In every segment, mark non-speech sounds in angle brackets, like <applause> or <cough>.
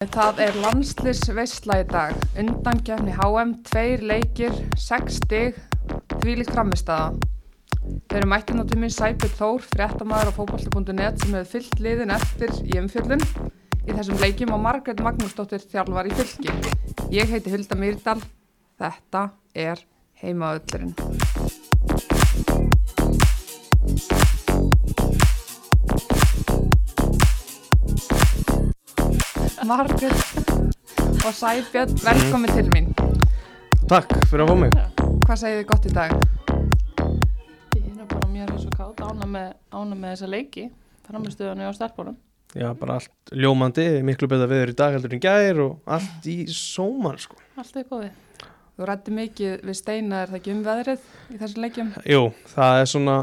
Það er landslisveisla í dag, undankefni HM, tveir leikir, sex stig, þvílíkt framistaða. Þeir eru mættinn á tíminn Sæbjörn Þór, fréttamaður á fókbalti.net sem hefur fyllt liðin eftir í umfjöllun. Í þessum leikjum á Margret Magnúsdóttir þjálfar í fylki. Ég heiti Hulda Myrdal, þetta er heimaöllurinn. Margret og Sæbjörn, velkomin til mín. Takk fyrir að fá mig. Hvað segir þið gott í dag? Ég er bara mér svo kátt ána með, ána með þessa leiki framistöðunni á starfbólum Já, bara allt ljómandi, miklu betra viður í dag heldur en gær og allt í sóman, sko. allt er góði Þú rætti mikið við Steina, er það ekki um veðrið í þessum leikjum? Jú, það er svona,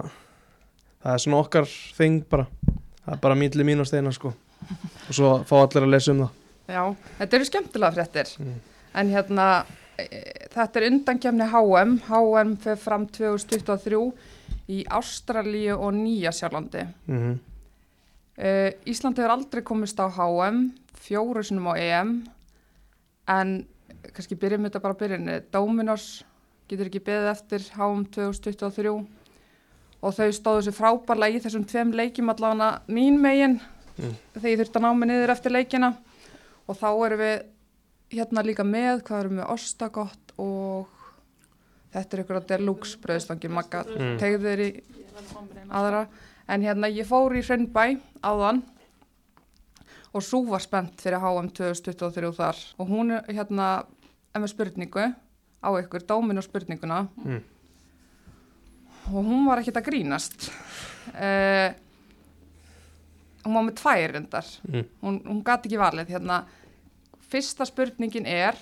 það er svona okkar þing bara. Það er bara mýtli mín og steina, sko. Og svo fá allir að lesa um það. Já, þetta eru skemmtilega fréttir. Mm. En hérna, e, þetta er undankefni HM. HM fyrir fram 2023 í Ástralíu og Nýja Sjálflandi. Mm Uh, Ísland hefur aldrei komist á HM, fjóru sinum á EM, en kannski byrjum þetta bara að byrjunni. Dominos getur ekki beðið eftir HM 2023 og þau stóðu sér frábærlega í þessum tveim leikjum allavega mín megin Mm. þegar ég þurfti að ná mig niður eftir leikina og þá erum við hérna líka með, hvað erum við, ostagott og þetta er ykkur að deluxe bröðstangir, magga Mm. tegður í aðra en hérna ég fór í Hraunbæ áðan og svo var spennt fyrir HM 2023 þar og hún er hérna er með spurningu á ykkur, dómin og spurninguna Mm. og hún var ekkert að grínast uh, hún var með tvær reyndar. Mm. hún, hún gati ekki valið. Hérna fyrsta spurningin er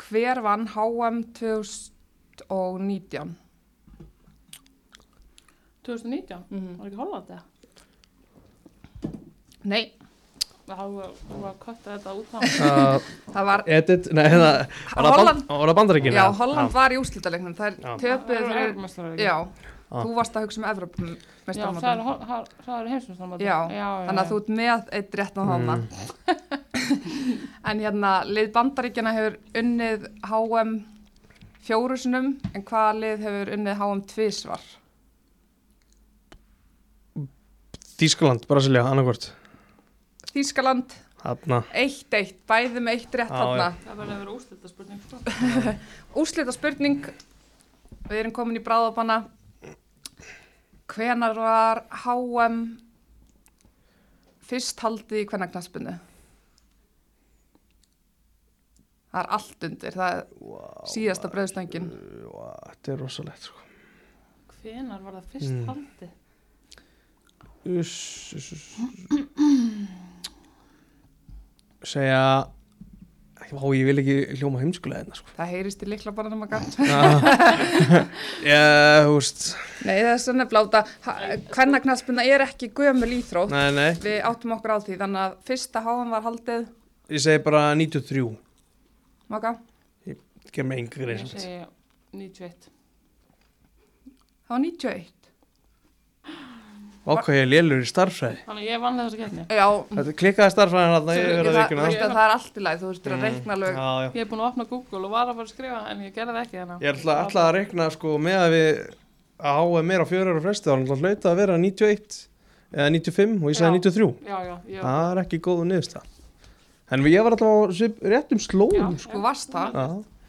hver vann HM 2019 2019, mm var ekki Hollandi? Það? nei, Það var var að kötta þetta út þá <laughs> Uh, það var edit, nei, það var Holland- band- var bandaríkinu? Já, Holland var í úrslítalegnum, það er töpuð já, Ah. þú varst að hugsa um Já, Evropamestarmótum, það eru hol- það- það eru heimsumstamóti Já, þannig að þú ert með eitt rétt á þarna. <laughs> En hérna, lið bandaríkjana hefur unnið HM fjórusunum, en hvaða lið hefur unnið HM tvísvar? Þískaland, Brasilia, annarkvort. Þískaland, Þarna. 1-1, bæði með eitt rétt Já, þarna. Það verður að vera úslita spurning sko. <laughs> Úrslita spurning, við erum komin í bráðabanna. Hvenar var HM fyrst haldið í hvenna knaspinu? Það er allt undir, það er síðasta bröðstangin. Vá, Þetta er rosalegt, sko. Hvenar var það fyrst Mm. haldið? Uss, uss, uss. Segja, Vá, ég vil ekki hljóma heimskulega hérna, sko. Það heyrist í likla bara að gæt. <laughs> Já, þú veist, Nei, það er svona bláta. Hvenna knaspina er ekki gömul íþrótt. nei, nei, Við áttum okkur á því, þannig að fyrsta HM var haldið, ég segi bara 93. maka, Ger mig enga greið, Ég segi 91 það var 91. Vá, hvað ég er lélur í starffræði. Þannig að ég vann þessa keppni. Já, Þetta klikkaði starffræðin hann, ég það, það, það er allt í lagi, þú veist að Mm, reikna alveg. Já, já. Ég er búin að opna Google og var að fara að skrifa en ég gerði það ekki þannig Ég ætla alltaf að reikna sko með að við að háa meira á fjöru ára fresti þá er alltaf hlauta að vera 91 eða 95 og ég sagði Já. 93 Já, já, já. Það er ekki góðu niðursta en ég var alltaf á réttum slóðum sko. Varst það, Já,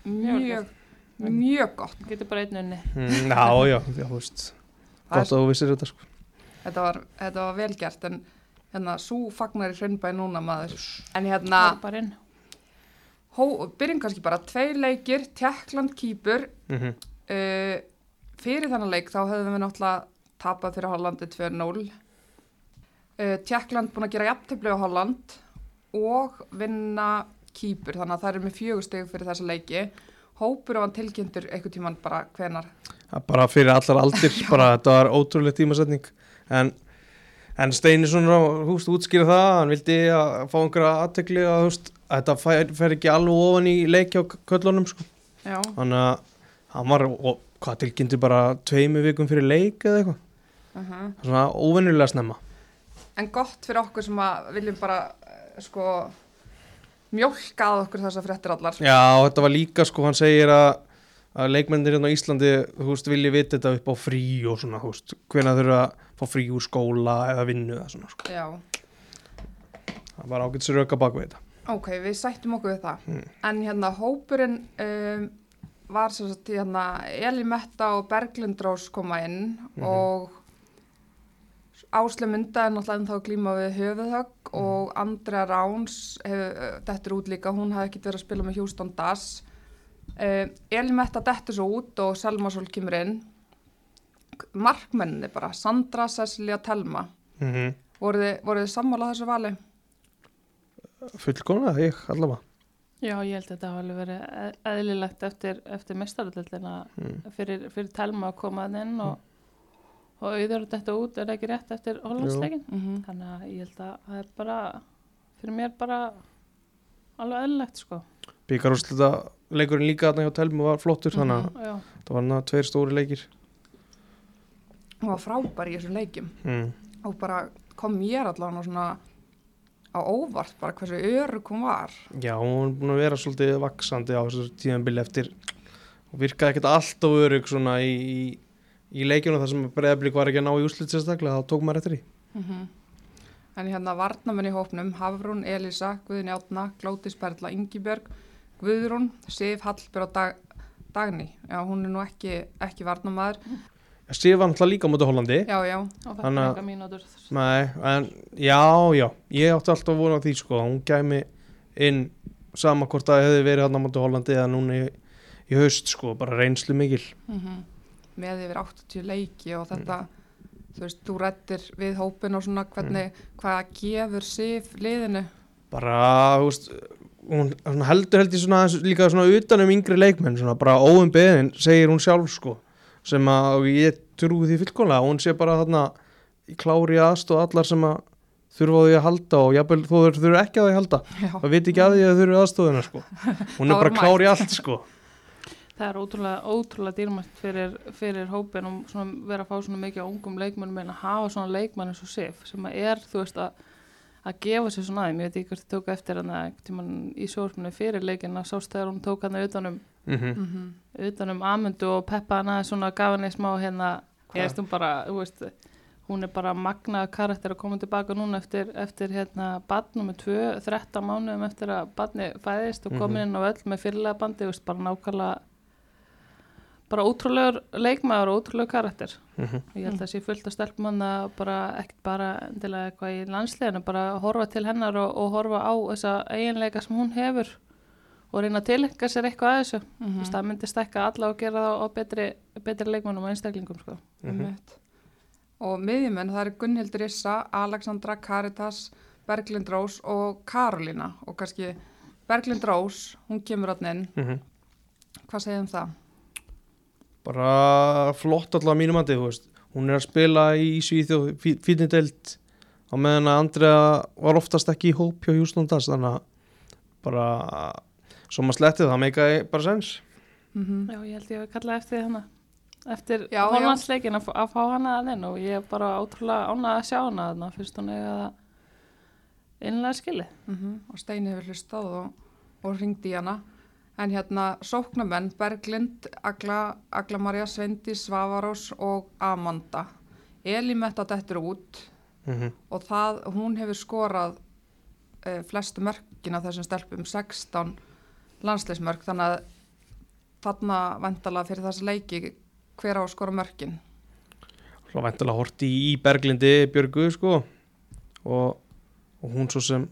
mjög, mjög gott. Getur bara einn unni. Mm, já, já, já, þú veist. Það gott að þú vissir þetta sko Þetta var, þetta var vel gert, en hérna, svo fagnar í hraunbæði núna maður. En hérna, byrjum kannski bara, tveir leikir, Tjekkland kýpur, mm -hmm. uh, fyrir þannig leik þá höfðum við náttúrulega tapað fyrir Hollandi 2-0. Uh, Tjekkland búin að gera jafntefli á Holland og vinna kýpur, þannig að það er með fjögusteg fyrir þessa leiki. Hópur var tilkynntur einhvern tíman bara hvenar. bara fyrir allar aldir <laughs> bara þetta var ótrúlega tímasetning en, en Steini svona húst útskýra það, hann vildi að fá einhverja aðtekli að húst að þetta fer, fer ekki alveg ofan í leikja á köllunum sko Þannig að hann var, og, hvað tilkynnti bara tveimu vikum fyrir leik eða eitthvað. uh Svona óvenjulega snemma. en gott fyrir okkur sem að viljum bara uh, sko mjólkað okkur þessar fréttir allar. Já, þetta var líka sko, hann segir að, að leikmennir hérna á Íslandi, þú veist, vilji vita þetta upp á frí og svona, þú veist, hvenær þurfa að fá frí úr skóla eða vinnu eða svona, sko. Já, Það var ágætt sér auka bak við þetta. ok, við sættum okkur við það. Mm. En hérna, hópurinn um, var sem sagt, hérna, Eli Metta og Berglind Rós koma inn Mhm. og Ásle Munda er náttúrulega ennþá að glíma við höfuðhögg Mhm. og Andrea Ráns hefur, þetta er út líka, hún hafði ekkert verið að spila með Houston Das. Uh, Eli Metta dettur svo út og Selma Sól kemur inn. Markmenninni bara, Sandra, Cecilia, Telma. Mm -hmm. Voruð þið, voruð þið sammála þessu vali? Fullkona, ég, allavega. Já, ég held að þetta hafa verið eð- eðlilegt eftir, eftir mestaröldina Mm. fyrir, fyrir Telma að koma að inn og, og auður þetta út er ekki rétt eftir Hollandsleikin Mm -hmm. þannig að ég held að það er bara fyrir mér bara alveg eðlilegt sko Byggar úrslita leikurinn líka þarna hjá Telmu var flottur, þannig að Já, það var þarna tveir stóri leikir. Hún var frábær í þessum leikjum. Mm. og bara kom mér allavega svona á óvart bara hversu örug hún var Já, hún er búin að vera svolítið vaksandi á þessu tíðanbili eftir og virkaði ekkert allt og örug svona í, í, í leikjunum þar sem breyðablík var ekki að ná í úrslit sérstaklega, þá tók maður eftir því. en hérna varnamenn í hópnum Hafrún, Elisa, Guðin Játna Glótis Perla, Ingibjörg Guðrún, Sif Hallbjörg og Dag, Dagný. Já hún er nú ekki, ekki varnamaður Sif var náttúrulega líka á móti Hollandi. já já, og að- er eitthvað mínútur. Nei, en já, já, ég átti alltaf að vona á því sko, að hún gæmi inn sama hvort það hefði verið hann á móti Hollandi eða núna í, í haust sko, bara reynslu mikil. með yfir 80 leiki og þetta þú veist, þú rettir við hópin og svona hvernig, hvað gefur Sif liðinu? Bara, þú veist, hún svona heldur held ég svona líka svona utan um yngri leikmenn, svona bara óum beðin, segir hún sjálf sko, sem að og ég trúi því fullkomlega, hún sé bara þarna í klári aðstóð allar sem að þurfa á því að halda og jafnvel þú þurfa ekki á því að halda, það veit ekki að því að þurfa aðstóðina sko, <laughs> hún er bara klári allt sko. það er ótrúlega, ótrúlega dýrmætt fyrir, fyrir hópin og svona vera að fá svona mikið á ungum leikmennum en að hafa svona leikmenn eins og Sif sem að er, þú veist, að að gefa sér svona aðeim, ég veit ekki hvort þið tók eftir hann í sjórsmunni fyrir leikin að sást þegar hún tók hann utanum Mm mhm utanum Amundu og Peppa hann aðeins svona gaf henni smá hérna Hvað? ég veist hún bara, þú veist hún er bara magnaða karakter að koma tilbaka núna eftir, eftir hérna badnum með 2, 13 mánuðum eftir að badni fæðist og komin Mhm. inn á öll með fyrirlega bandi, þú veist, bara nákvæmlega bara ótrúlegur leikmaður og ótrúlegur karakter -hmm. ég held að sé fullt að stelpum hann að bara ekkert bara endilega eitthvað í landsleginu bara horfa til hennar og, og horfa á þessa eiginleika sem hún hefur og reyna að tilhenga sér eitthvað að þessu Mhm. Þú veist, það myndi stekka alla og gera það á betri, betri leikmannum og einstaklingum sko. Einmitt. Og miðjumenn, það er Gunnhildur Issa, Alexandra Caritas, Berglind Rós og Karolína. Og kannski Berglind Rós, hún kemur átni inn. Mhm. Hvað segir um það? Bara flott allavega mínum andi, hún er að spila í Svíþjóð fítnidelt á meðan að Andrea var oftast ekki í hóp hjá Houston Das þannig að bara svo maður slettið það meikaði bara sens Mm Já, ég held ég að kalla eftir hana eftir. Hollandsleikin að, fá- að fá hana að inn og ég er bara ótrúlega ánað að sjá hana þarna fyrst hún eiga það innlega skilið. Og Steini hefur hlustað og, og ringdi hana. En hérna, sóknamenn, Berglind, Agla, Agla Maria Svendi, Svavarós og Amanda. Elimetta dettur út mm -hmm. og það, hún hefur skorað uh, flestu mörkin af þessum stelpum 16 landsleismörk þannig að þarna vendala fyrir þessa leiki hver á að skora mörkin Svo væntalega horti í, Berglindi Björgu sko og, og hún svo sem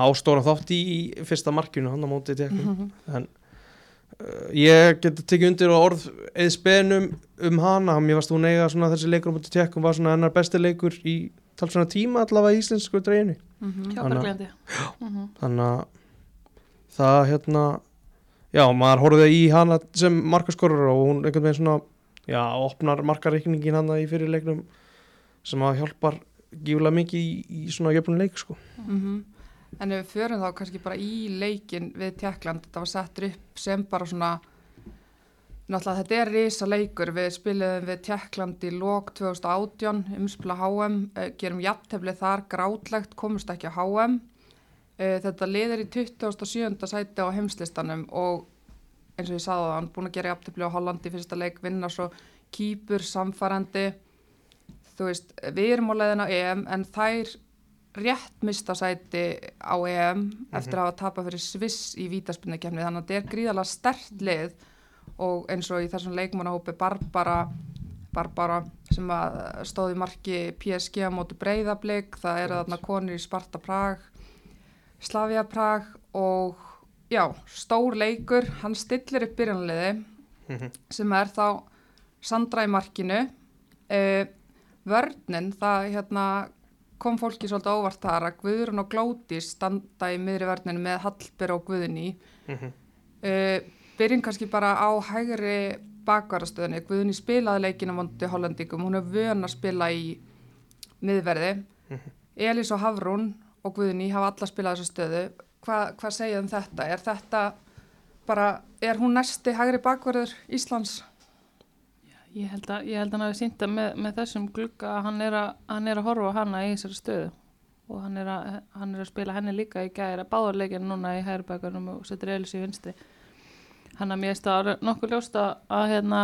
ástóra þátt í, í fyrsta markinu hann á móti tekum en uh, ég geti tekið undir á orð eða spenum um hana mér varst hún eiga svona þessi leikur á móti tekum var svona hennar besti leikur í talsvona tíma allavega í íslensku dreinu Mhm. Hjá Þannig að- Berglindi. Mhm. þannig að það hérna já, maður horfði í hana sem markaskorur og hún einhvern veginn svona já, opnar markareikningin hana í fyrir leiknum sem að hjálpar gífulega mikið í, í svona jöfnum leik sko. Mhm. En ef við förum þá kannski bara í leikin við Tjekkland, þetta var settur upp sem bara svona náttúrulega þetta er risa leikur við spiliðum við Tjekkland í lok 2018 umspila HM, gerum jafntefli þar grátlegt, komust ekki á HM þetta lið er í 27. sæti á heimslistanum og eins og ég sagði það, hann búin að gera jafntefli á Hollandi í fyrsta leik, vinna svo kýpur, samfærandi þú veist, við erum á leiðin á EM en þær rétt mista sæti á EM eftir að hafa tapað fyrir Sviss í vítaspinnakefni þannig að þetta er gríðalega stert lið og eins og í þessum leikmannahópi Barbara Barbara sem stóði marki PSG á móti breyðablík, það eru þarna konur í Sparta Prag Slavia Prag og já, stór leikur, hann stillir upp byrjanliði Mhm. sem er þá Sandra í markinu. Uh, vörnin, það hérna kom fólki svolítið óvart þar að Guðrun og Glódís standa í miðri vörninu með Hallbyr og Guðni Mhm. uh, byrjum kannski bara á hægri bakvarastöðinni, Guðni spilaði leikina vondi hollendingum, hún er vön að spila í miðverði Elís og Hafrún og Guðni hafa alla spilað þessu stöðu Hva, hvað segja um þetta? Er þetta bara, er hún næsti hægri bakvarður Íslands? Ég held að, ég held að hann hafi sínt að með, með þessum glugga að hann er að, hann er að horfa á hana í þessari stöðu og hann er að, hann er að spila henni líka í gæri að báðarleikin núna í hærbækarnum og setur Elis í vinsti. Hann að mér stáður nokkuð ljóst að, hérna,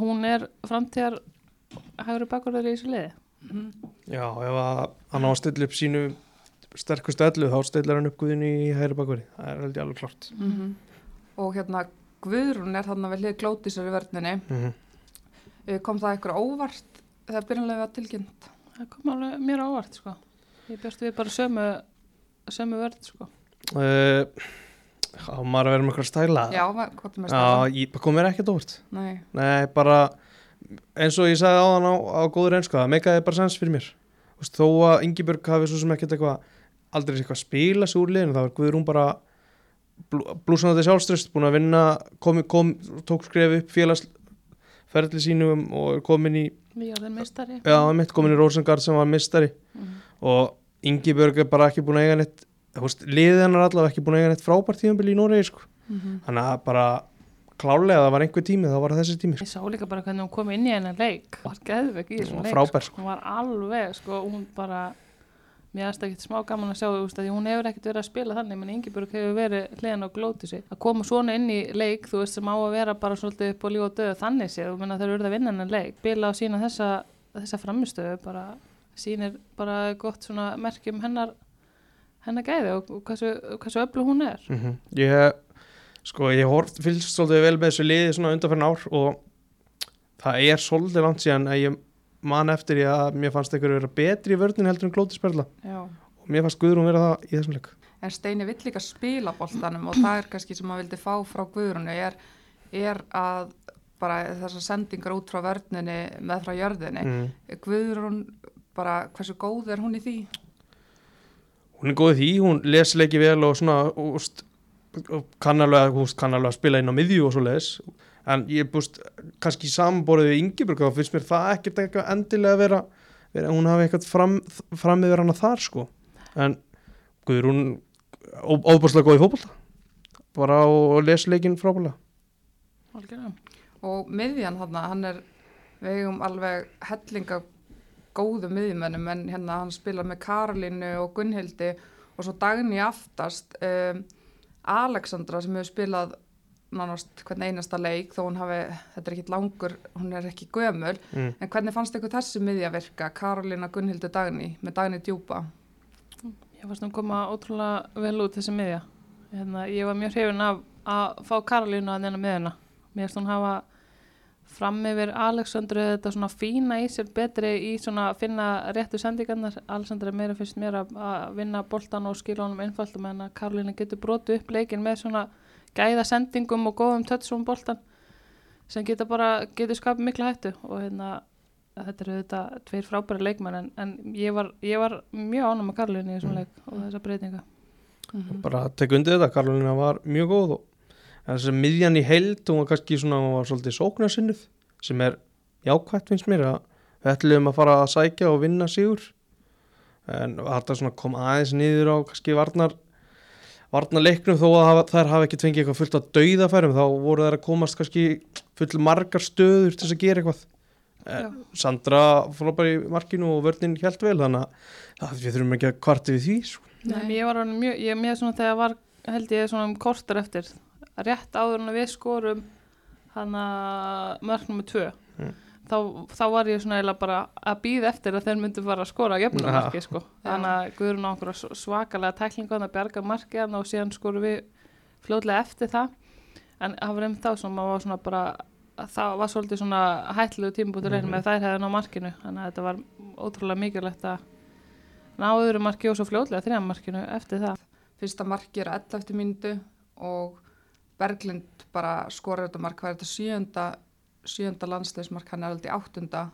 hún er framtíðar hægri bakvarður í þessu liði. Já, ef að hann á að stilla upp sínu sterkustu ellu þá stillar hann upp guðin í hægri bakveri það er held ég alveg klart Mm Og hérna Guðrún er þarna við hlið Glódísar í vörninni mm -hmm. Uh, kom það eitthvað óvart þegar byrjanlega var tilkynnt? Það kom alveg mér á óvart, sko. Ég björst við bara sömu, sömu vörð, sko. uh, á maður að vera með eitthvað stæla Já, va- hvað er með Já, stafan? ég kom mér ekkert óvart Nei, Nei, bara eins og ég sagði á hann á, á góður einsku það meikaði bara sens fyrir mér Þú veist, þó að Ingeborg hafi svo sem ekkert eitthvað aldrei eitthvað að spila sig úr liðinu þá er Guðrún bara blú, blúsandi sjálfströst, búin að vinna kom, kom, tók skref upp félagsferðli sínum og er komin í meistari. já, mitt komin í Rosengard sem var mistari Mhm. og Ingeborg er bara ekki búin að eiga neitt liðið hennar allavega ekki búin að eiga neitt frábært tíðanbili í Noregi sko. mm þannig að bara klálega það var einhver tími þá var þessi tími sko. Ég sá líka bara hvernig hún kom inn í hennar leik var geðveik í þessum leik frábær, sko. hún var alveg, sko, hún bara mér aðst ekkert smá gaman að sjá þú veist, að hún hefur ekkert verið að spila þannig menn Ingeborg hefur verið hliðan á glóti sig að koma svona inn í leik, þú veist, sem á að vera bara svolítið upp á líf og döð þannig séð, þú menna þeir eru að vinna hennar leik. Bila og sína þessa, þessa framistöðu bara sýnir bara gott svona merkjum hennar hennar gæði og, og hversu, hversu öllu hún er. Mm ég sko ég fylgst svolítið vel með þessu liði svona undanferðin ár og það er svolítið langt síðan að ég man eftir ég að mér fannst einhverju vera betri í vörnin heldur en glótisperla Já. og mér fannst Guðrún vera það í þessum leik En Steini vill líka spila boltanum og það er kannski sem maður vildi fá frá Guðrúnu er, er að bara þessar sendingar út frá vörninni með frá jörðinni. mm. Guðrún, bara hversu góð er hún í því? hún er góð í því, hún les leiki vel og svona úst, kann alveg úst, kann alveg að spila inn á miðju og svo leis en ég búst kannski samanborðið við Ingeborg þá finnst mér það ekkert eitthvað endilega að vera, vera hún hafi eitthvað fram, fram yfir hana þar sko. En Guðrún óbúrslega góð í fótbolta. Bara og les leikin frábælega Algjörlega. Og miðjan hann, hann er, við eigum alveg hellinga góðu miðjumennum en hérna hann spila með Karolínu og Gunnhildi og svo dagni aftast um, Alexandra sem hefur spilað nánast hvern einasta leik þó hún hafi, þetta er ekki langur, hún er ekki gömul mm. en hvernig fannst ykkur þessi miðja virka, Karolína, Gunnhildi, Dagni með Dagni djúpa? Ég fannst hún koma ótrúlega vel út þessi miðja. Hérna, ég var mjög hrifin af að fá Karolínu að neina miðjuna. Mér finnst hún hafa fram yfir Alexandru þetta svona fína í sér betri í svona að finna réttu sendingarnar. Alexandra meira finnst mér að, vinna boltan og skila honum einfaldum en að Karolínu getur brotu upp leikin með svona gæða sendingum og góðum tötsum boltan sem geta bara, getur skapið mikla hættu og hérna þetta eru þetta tveir frábæri leikmenn en, en ég, var, ég var mjög ánum með Karolínu í þessum Mm. leik og þessa breytinga. bara tek undir þetta, Karolina var mjög góð og en þessi miðjan í heild hún var kannski svona, hún var svolítið sóknarsinnuð sem er jákvætt finnst mér að við ætlum að fara að sækja og vinna sigur en þetta svona kom aðeins niður á kannski varnar varnar leiknum þó að hafa, þær hafa ekki tvengið eitthvað fullt að dauðafærum þá voru þær að komast kannski full margar stöður til þess að gera eitthvað Já. en Sandra fór bara í markinu og vörnin hjælt vel þannig að við þurfum ekki að kvarti við því sko. Nei. Ég var mjög, ég með svona þegar var held ég svona um kortur eftir rétt áður en við skorum hann að mörgnum með tvö Mm. Þá, þá var ég svona eiginlega bara að býða eftir að þeir myndu fara að skora jöfnumarki sko. þannig að Guðrún á einhverja svakalega tæklingu að bjarga markið hann og síðan skorum við fljóðlega eftir það. En það var einmitt þá sem maður var svona bara að það var svolítið svona hættilegu tímabútur reynir Mhm. með þær hefði ná markinu. Þannig að þetta var ótrúlega mikilvægt að ná öðru marki og svo fljóðlega þrjá markinu eftir það. Fyrsta marki er 11 mínútu og Berglind bara skorar þetta mark, er þetta sjönda, sjönda landsleismark, hann er aldrei áttunda.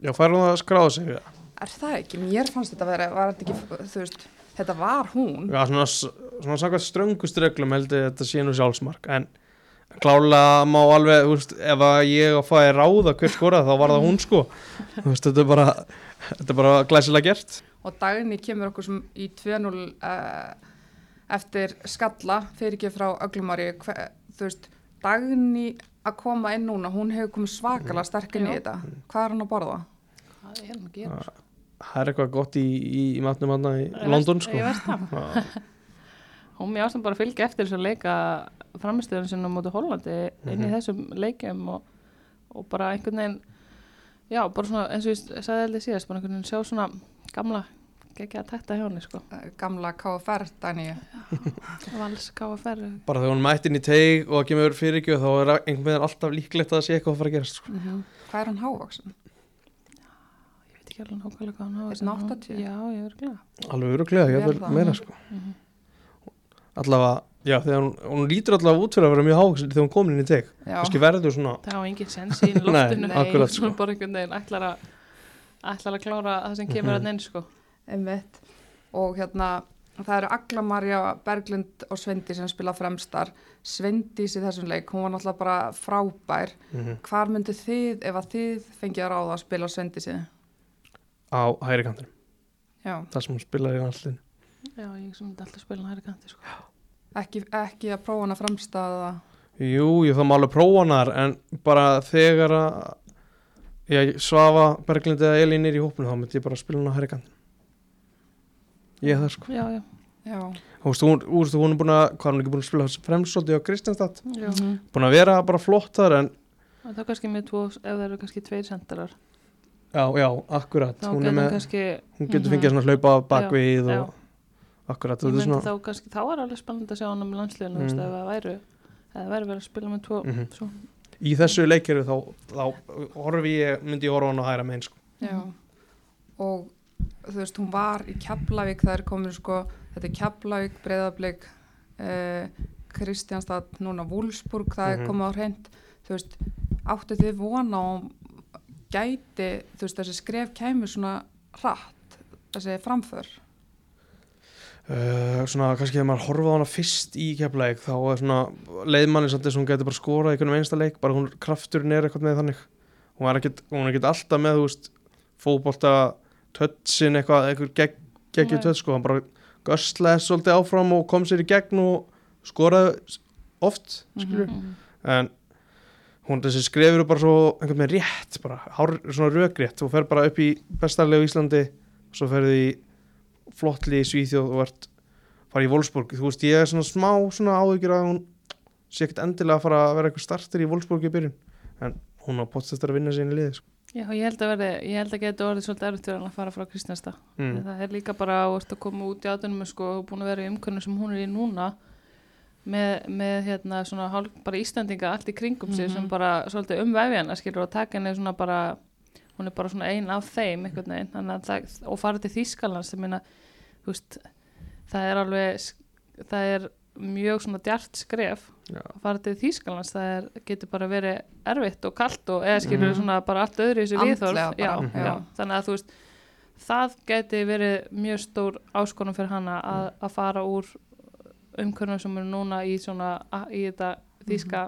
Já, fær hún að skráða sig? Er það ekki? Mér fannst þetta vera, var þetta ekki, þú veist, þetta var hún. Já, svona, svona samkvæmt ströngust reglum held ég að þetta sé nú sjálfsmark en klálega má alveg, þú veist, ef að ég að fæði ráða hver skorað þá var það hún sko þú veist, þetta er bara þetta er bara glæsilega gert Og Dagni kemur okkur sem í 2-0 uh, eftir skalla fyrir ekki frá Öglumari. Þú veist, Dagni að koma inn núna, hún hefur komið svakalega sterk inn í þetta. Hvað er hann að borða? hvað er hann að gera? sko? það er eitthvað gott í, í, í matnum hann í London sko ég veist það. Já, <laughs> hún mér ástæðan bara að fylgja eftir þess að leika framistöðun sinna á móti Hollandi inn í Mhm. þessum leikjum og, og bara einhvern veginn já, bara svona eins og ég sagði heldur síðast bara einhvern veginn sjá svona gamla geggja að tætta hjá henni sko Eh, Gamla KFR, Dagni. Vals KFR ég bara þegar hún mætti inn í teig og kemur fyrirgjöð þá er einhvern veginn alltaf líklegt að það sé eitthvað að fara að gerast sko. Hvað er hann hávaksin? veit ekki alveg nákvæmlega hvað hann hafa Er hann 80? já, ég verður glæða alveg öruglega, ég Vel vil það. meira sko allavega, já, þegar hún, hún lítur allavega út fyrir að vera mjög hávaxin þegar hún komin inn í teig Já. verður svona það hafa engin sens í loftinu <laughs> Nei, akkurat, sko. ætlar að ætlar að klára það sem kemur Mhm. að neins sko Einmitt. Og hérna, það eru Agla Marja, Berglind og Svendi sem spila fremstar. Svendís í þessum leik, hún var náttúrulega bara frábær. mm Hvar myndu þið, ef að þið fengið að ráða að spila Svendísi? á hægri kantinum, Já, það sem hún spilaði í allinu já, ég sem myndi alltaf spila hann hægri kanti sko ekki, ekki að prófa hana fremstaða. Jú, ég það má alveg prófa hana en bara þegar að ég svafa Berglind eða Elín er í hópinu þá myndi ég bara spila hana hægri kantinum ég er það sko já, já, Já. Þú veist, hún, veist, hún er búin að, hvað er hún ekki búin að spila fremst svolítið á Kristjánstad já. Mhm. búin að vera bara flott þar en Og það er kannski með tvo, ef það eru kannski tveir sendarar já, já, akkurat þá hún, er með, með, kannski hún getur Mhm. fengið svona hlaupa bakvið Já, og akkurat, ég er myndi svona þá kannski, þá er alveg spennandi að sjá hann um landsliðinu, Mm. mm. ef það væru eða það væri verið að spila með tvo Mhm. svo, í þessu leikjari þá, þá horfi ég, myndi ég horfa á hana hægra megin sko. Já. Og þú veist, hún var í Keflavík, það er komin sko, þetta er Keflavík, Breiðablík, eh, Kristjánstad, núna Wolfsburg, það Mhm. er komið á hreint. Þú veist, áttu þið vona og gæti, þú veist, þessi skref kæmur svona hratt, þessi framför. Uh, svona kannski þegar maður horfa á hana fyrst í keflæk þá er svona leiðmanni samt þess að hún getur bara skorað í einhvern einsta leik bara hún krafturinn er eitthvað með þannig hún er ekkert, er alltaf með þú veist fótbolta tötsin eitthvað, eitthvað gegg, geggjur Nei. tött sko, hann bara göstlaði svolítið áfram og kom sér í gegn og skoraði oft skilur Mhm. en hún þessi skrefur bara svo einhvern veginn rétt bara, hár, svona rökrétt þú fer bara upp í bestarlegu Íslandi og svo ferði í flottli í Svíþjóð og fara í Wolfsburg, þú veist ég er svona smá svona áhyggjur að hún sé ekkert endilega að fara að vera eitthvað starter í Wolfsburg í byrjun en hún á potst eftir að vinna sín í liði sko. Já, ég held að verði, ég held að geta orðið svolítið erfitt hann að fara frá Kristjánsta mm. það er líka bara að koma út í átunum sko, og búin að vera í umkörnum sem hún er í núna með, með hérna svona hálf, bara Íslandinga allt í kringum sig Mhm. sem bara svolítið umvæfi hana skilur og taka henni svona bara hún er bara svona ein af þeim veginn það, og fara til Þýskalands það er alveg það er mjög svona djart skref Já. að fara til Þýskalands. Það er, getur bara verið erfitt og kalt og eða skilur Mhm. svona bara allt öðru í þessu viðhorf. Andlega já, já. þannig að þú veist það geti verið mjög stór áskonum fyrir hana að, að fara úr umkörnum sem eru núna í svona í þetta þýska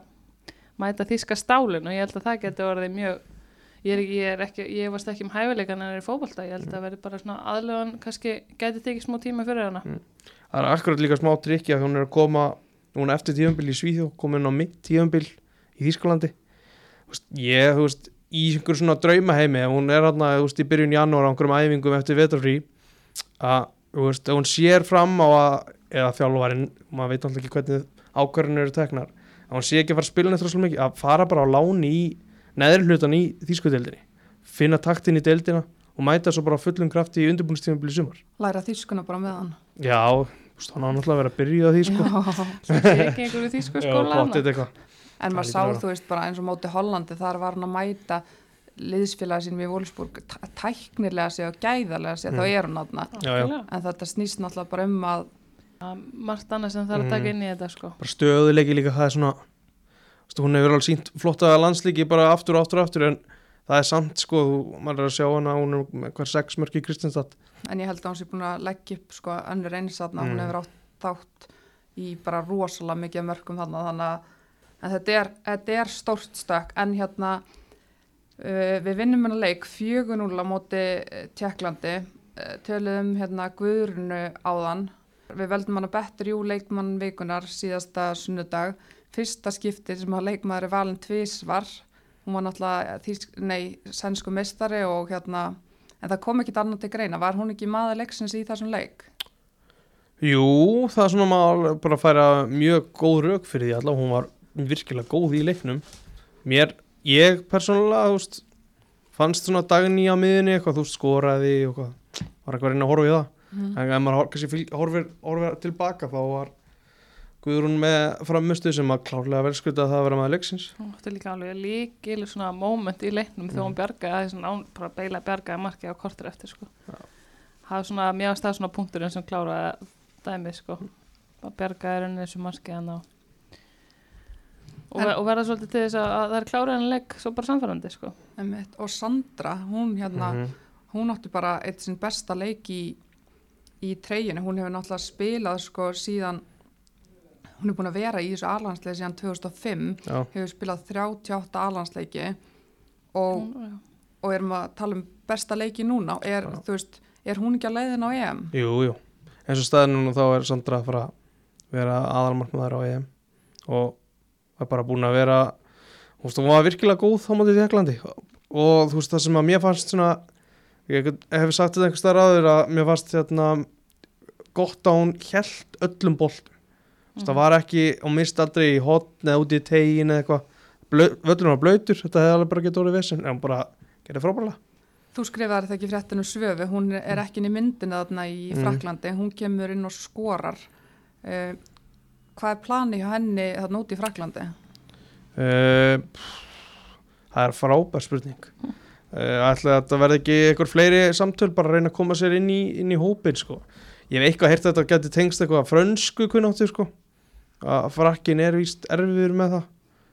mæta þýska stálin og ég held að það geti orðið mjög ég er, ekki- ég er ekki, ég varst ekki um hæfileikan en er í fótbolta, ég held að verði bara svona aðlöðan kannski geti tekið smá tíma fyrir hana það er akkurat líka smá trikki að hún er að koma hún er eftir tíðanbíl í Svíþjóð komin á mitt tíðanbíl í veist, ég, þú veist, í einhver svona draumaheimi hún er hérna, þú veist, í byrjun janúar á einhverjum æfingum eftir vetarfrí að þú veist, hún sér fram á að eða þjálfarinn, maður veit alltaf ekki hvernig ákvarðinu eru teknar að hún sé ekki að fara að spila neitt rosalega mikið, að fara bara á láni í neðri hlutan í þýskudeldinni finna taktin í deildina og mæta svo bara fullum krafti í undirbúinistímabili sumar læra þýskuna bara með hann Já, hann á náttúrulega að vera að byrja á því sko Já. <laughs> Svo tekið einhverju þýsku Já, skóla hana. pottþétt eitthvað. en maður Það sá þú veist bara eins og móti Hollandi þar var hann að mæta liðsfélagi sínum í Wolfsburg tæ- tæknilega sig og gæðarlega sig Mm. þá er hún þarna Já, já. En þetta snýst náttúrulega bara um að Það margt annað sem þarf að taka Mhm. inn í þetta sko. bara stöðuleiki líka það er svona hún hefur alveg sínt flotta landslíki bara aftur og aftur og aftur en það er samt sko, maður er að sjá hana hún er með hver sex mörk í Kristinsdal en ég held að hún sé búin að leggja upp sko önnur eins þarna, hún Mm. hefur átt þátt í bara rosalega mikið af mörkum þarna þannig að en þetta er, þetta er stórt stökk. En hérna uh, við vinnum hennar leik 4-0 á móti uh, Tjekklandi uh, töluðum hérna Guðrunu áðan. Við veldum hann að bettur jú leikmann vikunar síðasta sunnudag. Fyrsta skipti sem að leikmaður er valin tvísvar hún var náttúrulega þýsk, nei, sænsku mistari og hérna en það kom ekkit annað til greina, var hún ekki maður leiksins í þessum leik? Jú, það er svona maður bara að færa mjög góð rauk fyrir því allavega, hún var virkilega góð í leiknum mér, ég persónulega þú veist, fannst svona dagný á miðinni eitthvað, þú veist, skoraði og eitthvað, var eitthvað að reyna að horfa í það Mm. en ef maður kannski horfir, horfir tilbaka þá var Guðrún með framustu sem að klárlega verið skuta að það að vera maður leiksins Hún átti líka alveg líkil svona moment í leiknum þegar hún Mhm. bjargaði, það er svona án, bara beila bjargaði markið á kortur eftir sko. Það er svona, varst það svona punkturinn sem kláraði dæmið sko. Að bjargaði rauninni þessu markið hann á. Og, En- og verða svolítið til þess að, að það er kláraði hann leik svo bara samfærandi sko. Einmitt. og Sandra, hún hérna Mhm. hún átti bara eitt sinn besta leik í, í treyjunu, hún hefur náttúrulega spilað sko síðan hún er búin að vera í þessu alhansleiki síðan 2005, Já, hefur spilað 38 alhansleiki og, og erum að tala um besta leiki núna, er, veist er hún ekki að leiðin á EM? jú, jú. Eins og staðinu nú þá er Sandra að fara að vera aðalmarkmaður á EM og er bara búin að vera þú veist, hún var virkilega góð á mótið Tjekklandi og þú veist, það sem að mér fannst svona ég hef sagt þetta einhvers staðar áður að mér fannst hérna gott að hún held öllum boltum mm. það var ekki, hún mist aldrei í hotn eða úti í tegin eða eitthvað völlurinn var blöytur, þetta hefði alveg bara getið orðið vesen en bara gerði frábælega Þú skrifaði þetta ekki fréttinu svöfu, hún er ekki inn í myndina þarna í Mm. Fraklandi, hún kemur inn og skorar. Uh, hvað er plani hjá henni þarna út í Fraklandi? Uh, það er frábær spurning uh, ætla að þetta verði ekki einhver fleiri samtöl bara að reyna að koma sér inn í, inn í hópin sko. ég hef eitthvað heyrt að þetta geti tengst eitthvað að frönsku kunnáttu sko. Að frakkin er víst erfiður með það.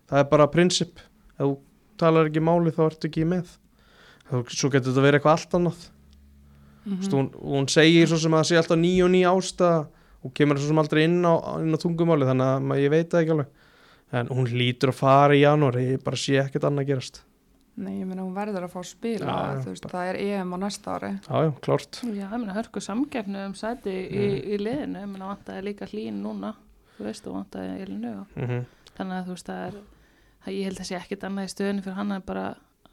Það er bara prinsip. Ef þú talar ekki máli þá ertu ekki með. Þá- svo getur þetta verið eitthvað allt annað. Mm mm. hún, hún segir svo sem að það sé alltaf ný og ný ástæða. Og kemur svo sem aldrei inn á, inn á tungumáli þannig að ma- ég veit það ekki alveg. En hún lítur að fara í janúar ég bara sé ekkert annað gerast. Nei, ég meina hún verður að fá að spila, Já, já. veist, það er EM á næsta ári. já, já, klárt. Já, ég meina hörku samgefnu um sæti í, í liðinu, ég meina vantaði líka hlín núna, þú veist, og vantaði Elinu og mm þannig að þú veist, það er það ég held að sé ekkit annað í stöðinu fyrir hann en bara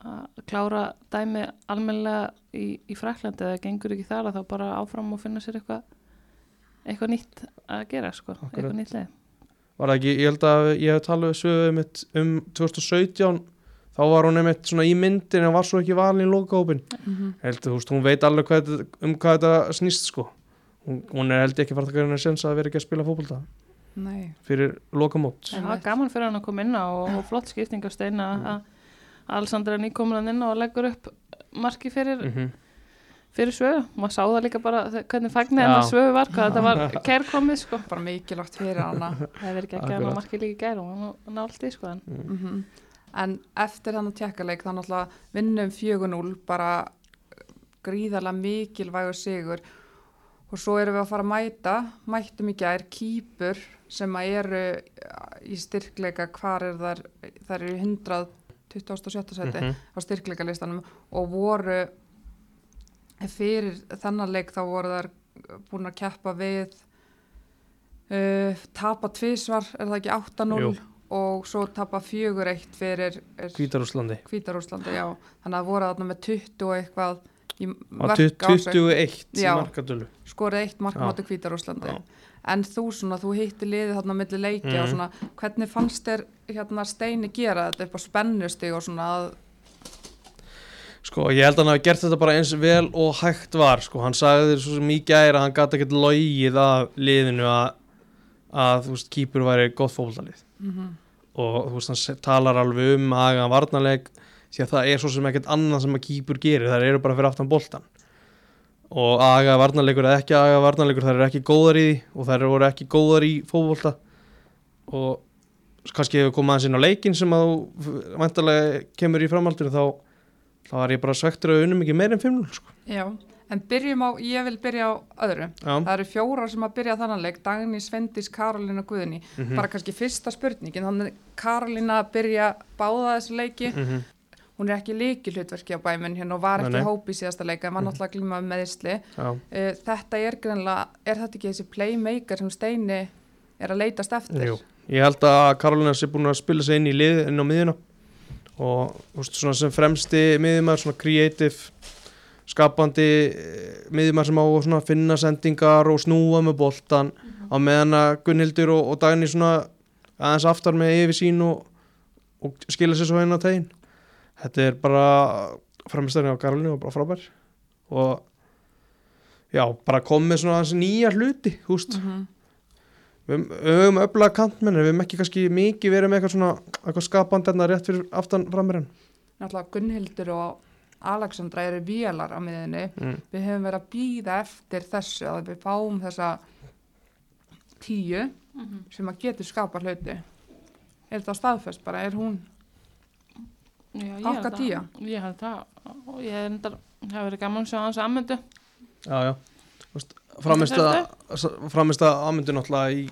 að klára dæmi almennilega í, í Fraklandi eða gengur ekki þar að þá bara áfram og finna sér eitthvað eitthvað nýtt að gera, sko, Akkurat. eitthvað nýtt leið var það ekki, ég held að ég hef talað við sögu mitt um 2017 þá var hún einmitt svona í myndin en var svo ekki valin í lokahópin Mm held, þú veist, hún veit alveg hvað, um hvað þetta snýst sko. Hún, hún er held ekki fara að taka henni að sensa að vera ekki að spila fótbolta Nei, fyrir lokamót. En það var gaman fyrir hann að koma inn á og, og flott skipting á steina að Alessandra er nýkomin inn á og leggur upp marki fyrir, mm -hmm. fyrir svöðu maður sá það líka bara hvernig fagnir Já. hennar svöðu var hvað þetta var kærkomið sko. Bara mikilvægt fyrir hana. það hefur ekki að Akkurat. marki líka gæru og hann í sko mm. En eftir þannig tjekkaleik þá náttúrulega vinnum 4-0 bara gríðarlega mikilvægur sigur og svo erum við að fara að mæta, mættum í gær kýpur sem að eru í styrkleika, hvar er þar, þar eru 127. seti Mhm. á styrkleika listanum og voru fyrir þennan leik þá voru þar búin að keppa við uh, tapa tvísvar, er það ekki 8-0 Jú. og svo tapa 4-1 fyrir Hvítarúslandi Hvítarúslandi, já, þannig að voru þarna með 20 og eitthvað í á mörk á sig 21 í Já. markatölu skorið eitt mark Já. mátu Hvítarúslandi Já. en þú svona, þú hitti liðið þarna milli leikja og Mhm. svona, hvernig fannst þér hérna Steini gera þetta upp á spennustig og svona að, Sko, ég held að hann hafi gert þetta bara eins vel og hægt var, sko, hann sagði þér svo í gæri að hann gæti ekkert logið af liðinu að, að þú veist, kýpur væri gott fótbollalið og þú veist, hann talar alveg um að hann varnarleik því að það er svo sem ekkert annað sem að kýpur gerir, það eru bara fyrir aftan boltan og aga varnarleikur eða ekki aga varnarleikur, það eru ekki góðar í því og það eru ekki góðar í fótbolta. Og kannski hefur komað aðeins inn á leikin sem að þú vantarlega kemur í framhaldinu þá þá var ég bara svektur að unum ekki meir en 5 sko. já, en byrjum á, ég vil byrja á öðru. Já, það eru fjórar sem að byrja þannan leik Dagný, Svendis, Karolina, Guðni Mhm. bara kannski fyrsta spurningin þannig Karolina byrja báða þessu leiki. Mhm, hún er ekki líki hlutverki á bæminn hérna og var ekki nei. hóp í síðasta leika en var náttúrulega glíma með já, uh, þetta er greinlega, er þetta ekki þessi playmaker sem Steini er að leitast eftir? Jú. Ég held að Karolina sé búin að spila sig inn í lið inn á miðjuna. Og veist, svona sem fremsti miðjumar, svona creative skapandi eh, miðjumar sem á að svona finna sendingar og snúa með boltan á meðan að Gunnhildur og, og Dagný svona aðeins aftar með yfir sín og, og skila sér svo inn á tegin þetta er bara fremstæðin á Karolina og bara frábær. Og já, bara kom með svona aðeins nýja hluti, þú veist. Mhm. við höfum öflaga kantmenn en við höfum ekki kannski mikið verið með eitthvað svona eitthvað skapandi hérna rétt fyrir aftan frammerjan náttúrulega Gunnhildur og Alexandra eru vélar á miðinni mm. við hefum verið að býða eftir þessu að við fáum þessa tíu sem að getur skapa hluti. Er þetta staðfest bara, er hún Að- tía. Ég held það og ég er endar, það hefur verið gaman að sjá hans aðmyndu. já, já framist að ámyndu náttúrulega í,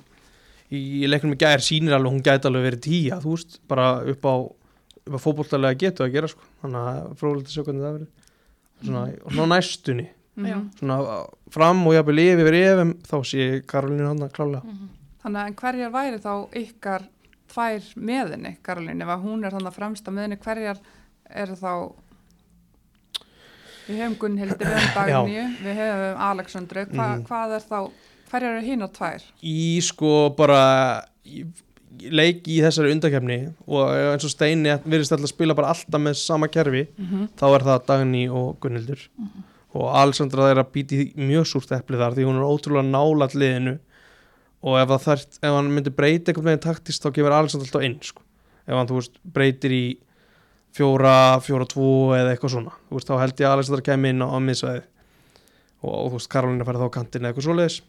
í leiknum í gær sýnir alveg hún gæti alveg verið tíja þú veist, bara upp á upp á fótbolltalega getu að gera sko þannig að fróðilegt að sjá hvernig það verið svona, svona næstunni Já. Mhm. svona fram og jafnvel yfir yfir efum þá sé Karolínu hann að klálega Mhm. þannig að en hverjar væri þá ykkar tvær meðinni, Karolín ef hún er þannig að fremsta meðinni, hverjar eru þá við hefum Gunnhildur, við hefum Dagníu við hefum Alexandru, Hva, Mhm. hvað er þá hverjar eru hinn á tvær? í sko bara í, leik í þessari undakefni og eins og Steini virðist alltaf að spila bara alltaf með sama kerfi Mm -hmm. þá er það Dagný og Gunnildur og Alessandra er að býti mjög súrt epli þar því hún er ótrúlega nála liðinu og ef, þarft, ef hann myndi breyta einhvern veginn taktist þá kemur Alessandra alltaf inn sko. ef hann veist, breytir í fjóra, fjóra, tvo eða eitthvað svona veist, þá held ég að Alessandra kemur inn á, á miðsvæði og, og þú veist, Karolina færði þá kantinn eða eitthvað svoleiðis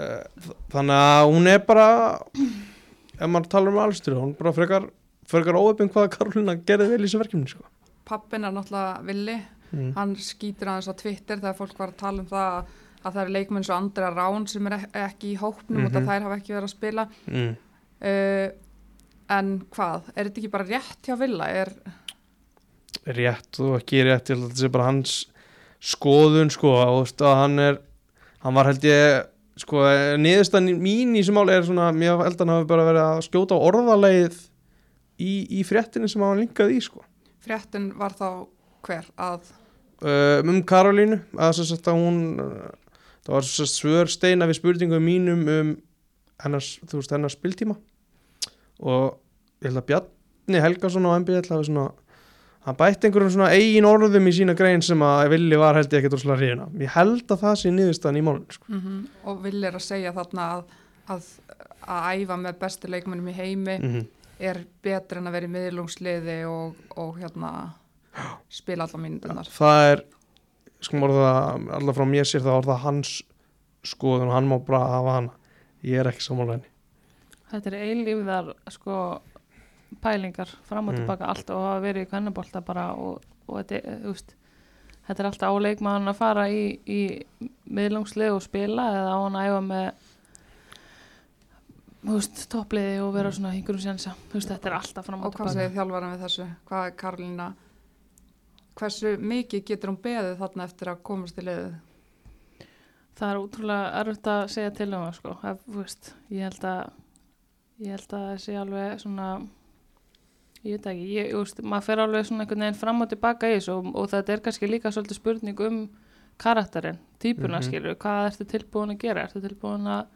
Eh, þannig að hún er bara ef maður talar um Alessandra hún bara frekar, frekar óöfum hvað Karolina gerði vel í þessu verkefni sko. Pappin er náttúrulega villi mm. hann skýtur aðeins á Twitter þegar fólk var að tala um það að, að það eru leikmenn svo Andra Rán sem er ek ekki í hópnum út Mhm. að þær hafa ekki verið að spila Mm. uh, en hvað, er þetta ekki bara rétt hjá Villa? Er, rétt og ekki rétt ég held að þetta sé bara hans skoðun sko og hann er hann var held ég sko niðurstan mín í þessu máli er svona mér held að hann hafi bara verið að skjóta á orðaleið í, í fréttinni sem hann linkaði í sko fréttin var þá hver að uh, um Karolínu að þess að hún það var svör steina við spurningum mínum um hennar, þú veist, hennar spiltíma. Og ég held að Bjarni Helgason á MB held að svona hann bætti einhverjum svona eigin orðum í sína grein sem að villi var held ég ekkert úrslega hrifina ég held að það sé niðurstaðan í málun sko. og Vill er að segja þarna að, að, að æfa með bestu leikmennum í heimi mm er betur en að vera í miðlungsliði og, og hérna spila alla mínutunar það er sko orða, alltaf frá mér sér það orða hans skoðun og hann má bara hafa hana ég er ekki sammála henni Þetta er eilífðar sko pælingar fram og Mm. tilbaka allt og hafa verið í kvennabólta bara og, og þetta, veist, þetta er alltaf á leikmann að fara í, í miðlungslið og spila eða á hann að æfa með toppliði og vera svona einhverjum sensa, þú veist, þetta er alltaf fram og, og hvað tilbaka segir þjálfaran við þessu? Hvað er Karolína? Hversu mikið getur hún beðið þarna eftir að komast í liðið? það er útrúlega erfitt að segja til um það sko, Ef, veist, ég held að ég held að það sé alveg svona Ég veit ekki, ég, just, maður fer alveg svona einhvern veginn fram og tilbaka í þessu og, og þetta er kannski líka svolítið spurning um karakterinn, típuna Mhm. skilur, hvað ertu tilbúin að gera, ertu tilbúin að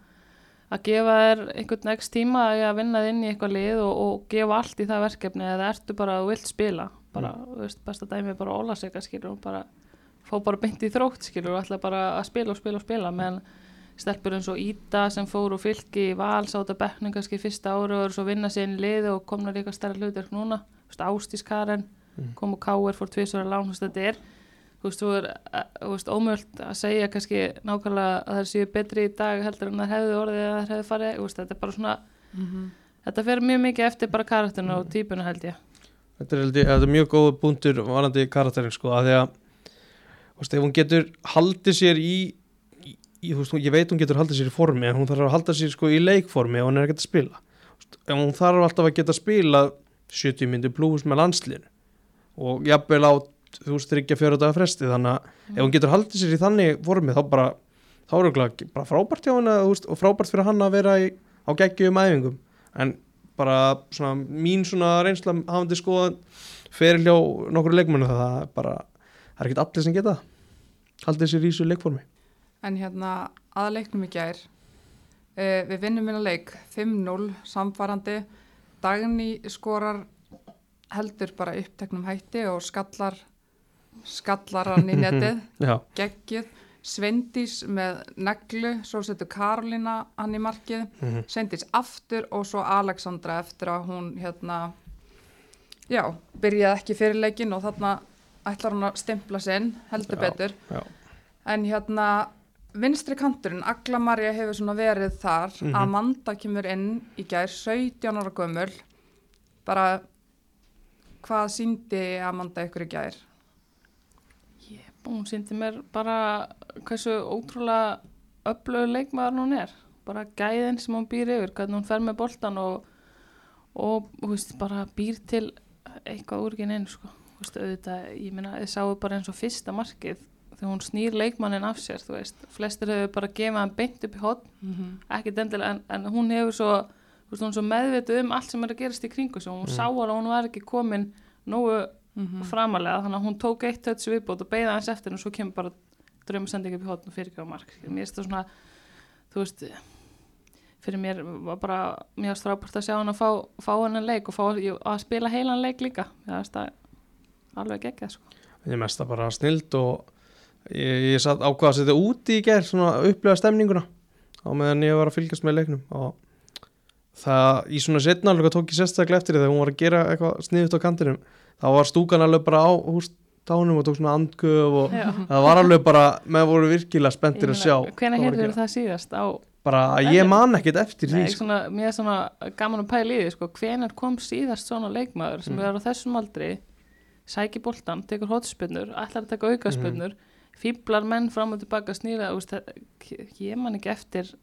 að gefa þér einhvern next tíma að vinna þig inn í eitthvað lið og, og gefa allt í það verkefni eða ertu bara að þú vilt spila bara, þú veist, besta dæmi er bara Óla sig skilur og bara fá bara beint í þrótt skilur og ætla bara að spila og spila og spila meðan stelpur eins og Ída sem fór úr fylki í val, sáta bekkning kannski fyrsta ári og svo vinna sér inn í liði og komna líka stærra hlutverk núna. Þú veist, Ástís Karen, Mm. kom og Káir fór tvisvara lán, þú veist, þetta er þú veist, þú er, eh, þú veist, ómöld að segja kannski nákvæmlega að það séu betri í dag heldur en það hefði orðið að það hefði farið, þú veist, þetta er bara svona þetta fer mjög mikið eftir bara karakterinu og típuna held ég Þetta er, þetta er mjög góð búndur varandi karakterin sko að því að veist, ef hún getur haldið sér í, í, í veist, hún- ég veit hún getur haldið sér í formi en hún þarf að halda sér sko í leikformi og hún er ekkert að spila. Veist, ef hún þarf alltaf að geta spila 70 myndir pluss með landslinu og jafnvel á þú veist, þryggja fjóra daga fresti þannig að ef hún getur haldið sér í þannig formi þá bara, þá er örugglega bara frábært hjá veist, og frábært fyrir hann að vera í, á geggjum æfingum. En bara svona mín svona reynsla hafandi skoðan fyrir hjá nokkur leikmennu það er bara, það er ekkert allir sem geta haldið sér í þessu leikformi. En hérna að leiknum í gær, uh, við vinnum minna leik 5-0 samfarandi, Dagný skorar heldur bara uppteknum hætti og skallar, skallar hann í <laughs> netið, já, Sveindís með neglu, svo setur Karolina hann í markið, Mhm. Sveindís aftur og svo Alexandra eftir að hún hérna, já, byrjaði ekki fyrir leikin og þarna ætlar hún að stimpla sinn, heldur Já, betur. já. En hérna, vinstri kanturinn, Agla Marja hefur svona verið þar, Mhm. Amanda kemur inn í gær, 17 ára gömul, bara hvað síndi Amanda ykkur í gær? Hún síndi mér bara hversu ótrúlega öflögur leikmaður hún er bara gæðin sem hún býr yfir hvernig hún fer með boltan og, og þú veist, bara býr til eitthvað úr ekki neinn sko. Þú veist, auðvitað, ég meina, þið sáu bara eins og fyrsta markið þegar hún snýr leikmannin af sér þú veist, flestir hefur bara gefað hann beint upp í hot Mm -hmm. ekkert endilega, en, en hún hefur svo þú veist, hún er svo meðvituð um allt sem er að gerast í kringu svo hún Mm. sá alveg að hún var ekki komin nógu Mhm. framalega þannig að hún tók eitt tötsi viðbót og beigða hans eftir og svo kemur bara drömmasending upp í hotn og fyrirgjáða mark mér finnst það svona þú veist fyrir mér var bara mjög strápart að sjá hann að fá, fá hennan leik og fá að spila heilan leik líka það er það alveg geggjað sko. ég er mest að bara snild og ég, ég satt ákvað að setja úti í gerð svona að upplega stemninguna á meðan ég var að fylgjast með leiknum og það í svona setnarlega tók ég sérstaklega eftir því þegar hún var að gera eitthvað sniðut á kantinum þá var stúkan alveg bara á húst tánum og tók svona andgöf og Já. það var alveg bara, með voru virkilega spenntir að sjá að heyrður það síðast á bara að ég man ekkert eftir því Nei, sko. svona, mér er svona gaman að pæla í því sko, hvenar kom síðast svona leikmaður sem Mm. er á þessum aldri sæki boltan, tekur hotspinnur ætlar að taka aukaspinnur Mhm. fýblar menn fram og tilbaka snýra ég man ekki eftir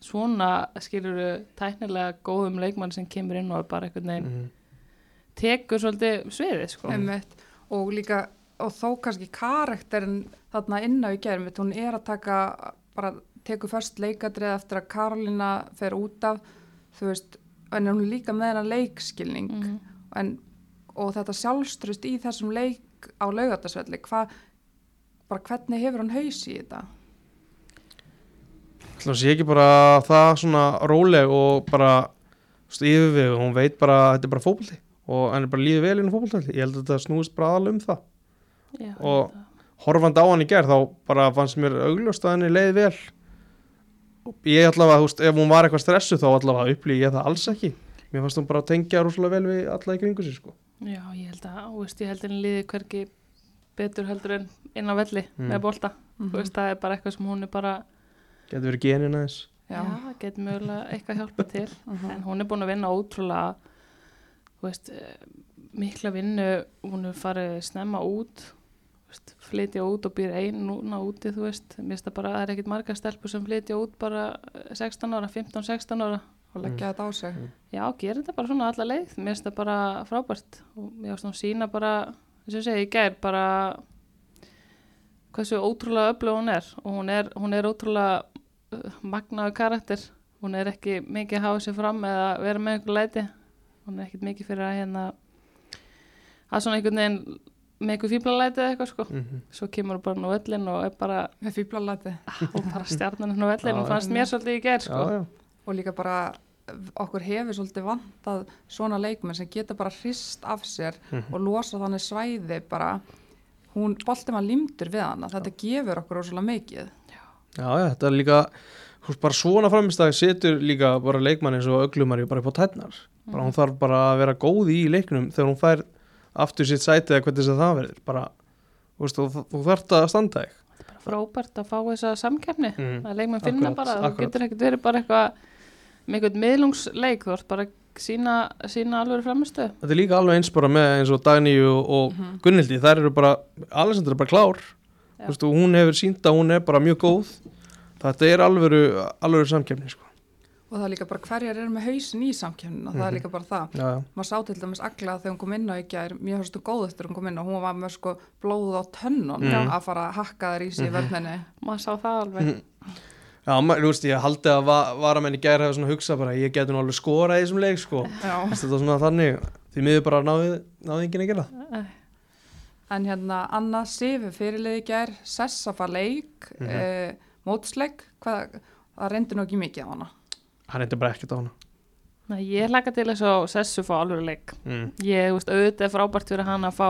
svona skilur tæknilega góðum leikmann sem kemur inn og er bara einhvern veginn Mhm. Tekur svolítið sviðið sko. Einmitt. Og líka, og þó kannski karakterin þarna inn á í einmitt, hún er að taka, bara tekur först leikadrið eftir að Karolina fer út af, þú veist, en hún er líka með hennar leikskilning Mhm. en, og þetta sjálfstrust í þessum leik á laugardagsvelli, hvað, bara hvernig hefur hann haus í þetta? Það sé ekki bara það svona róleg og bara yfirvegu, hún veit bara að þetta er bara fótbolti og henni bara líður vel inn á fótbolti ég held að þetta snúist bara aðal um það. Já, Og- þetta- horfandi á hann í gerð þá bara fannst mér augljóst að henni leiði vel. Og ég allavega, þú veist, ef hún var eitthvað stressu þá allavega upplýði ég það alls ekki. Mér fannst hún bara að tengja rúslega vel við alla í kringu sér sko. Já, ég held að, þú veist, ég held að henni líði hverki betur heldur en inn á velli Mm. með bolta, Mhm. þú veist, það er bara eitthvað sem hún er bara getur verið genin aðeins. Já, það getur mögulega eitthvað hjálpa til. Mhm. en hún er búin að vinna ótrúlega veist, eh, mikla vinnu hún er farið snemma út þú veist, flytja út og býr ein núna úti, þú veist, mér finnst það bara það er ekkit margar stelpur sem flytja út bara eh, 16 ára, 15-16 ára. Og leggja þetta á sig. já, gerir þetta bara svona alla leið. Mér finnst það bara frábært. Og mér finnst hún sína bara, þess að segja, ég gær bara hversu ótrúlega öflug hún er. Og hún er, hún er ótrúlega uh, magnaðu karakter. Hún er ekki mikið að hafa sér fram eða vera með einhver læti hún er ekkit mikið fyrir að hérna er svona einhvern veginn með einhver fíblalæti eða eitthvað sko Mhm. svo kemur hún bara inn á völlin og er bara með fýblalæti og bara stjarnan völlin Já, og fannst já. mér svolítið í ger sko Já, já. og líka bara okkur hefur svolítið vantað svona leikmenn sem geta bara hrist af sér Mhm. og losa þannig svæði bara hún, bolti maður limtur við hana þetta gefur okkur ósvöla mikið Já, já, þetta er líka bara svona framistæði setur líka bara leikmann eins og öglumari bara upp á tætnar bara hún þarf bara að vera góð í leiknum þegar hún fær aftur sitt sæti eða hvernig það verður bara, þú veist, þú, þú þarft að standa þig frábært að fá þessa samkeppni Mm. að leikmenn finna Akkurat, bara, þú akkurat. getur ekkert verið bara eitthvað með einhvern miðlungsleik þú ert bara sína, sína alveg framistu Þetta er líka alveg eins bara með eins og Dagný og, og Gunnildi, þær eru bara Alessandra er bara klár. Þú veist, og hún hefur sínt að hún er bara mjög góð þetta er alvöru, alvöru samkefni sko. Og það er líka bara hverjar eru með hausin í samkjöfninu það er Mhm. líka bara það já, já. maður sá til dæmis agla þegar hún kom inn á í gær mjög hörstu góð eftir hún kom inn og hún var með sko blóð á tönnun Mhm. að fara að hakka þær í sig í Mhm. vörninni maður sá það alveg Mhm. Já, ma- þú veist, ég haldi að va varamenn í gær hefur svona hugsað bara, ég geti nú alveg skorað í þessum leik, sko. Þetta er svona þannig, því miður bara náði, náði enginn að gera en hérna Anna Sifu fyrirliði í gær Sessafa leik mm Mhm. mótsleik hvað, það reyndi nú ekki mikið á hana Hann eitthvað bara ekkert á hana. Nei, ég hlaka til þess að sessu fá alveg leik Mm. ég, þú veist, auðvitað er frábært fyrir hann að fá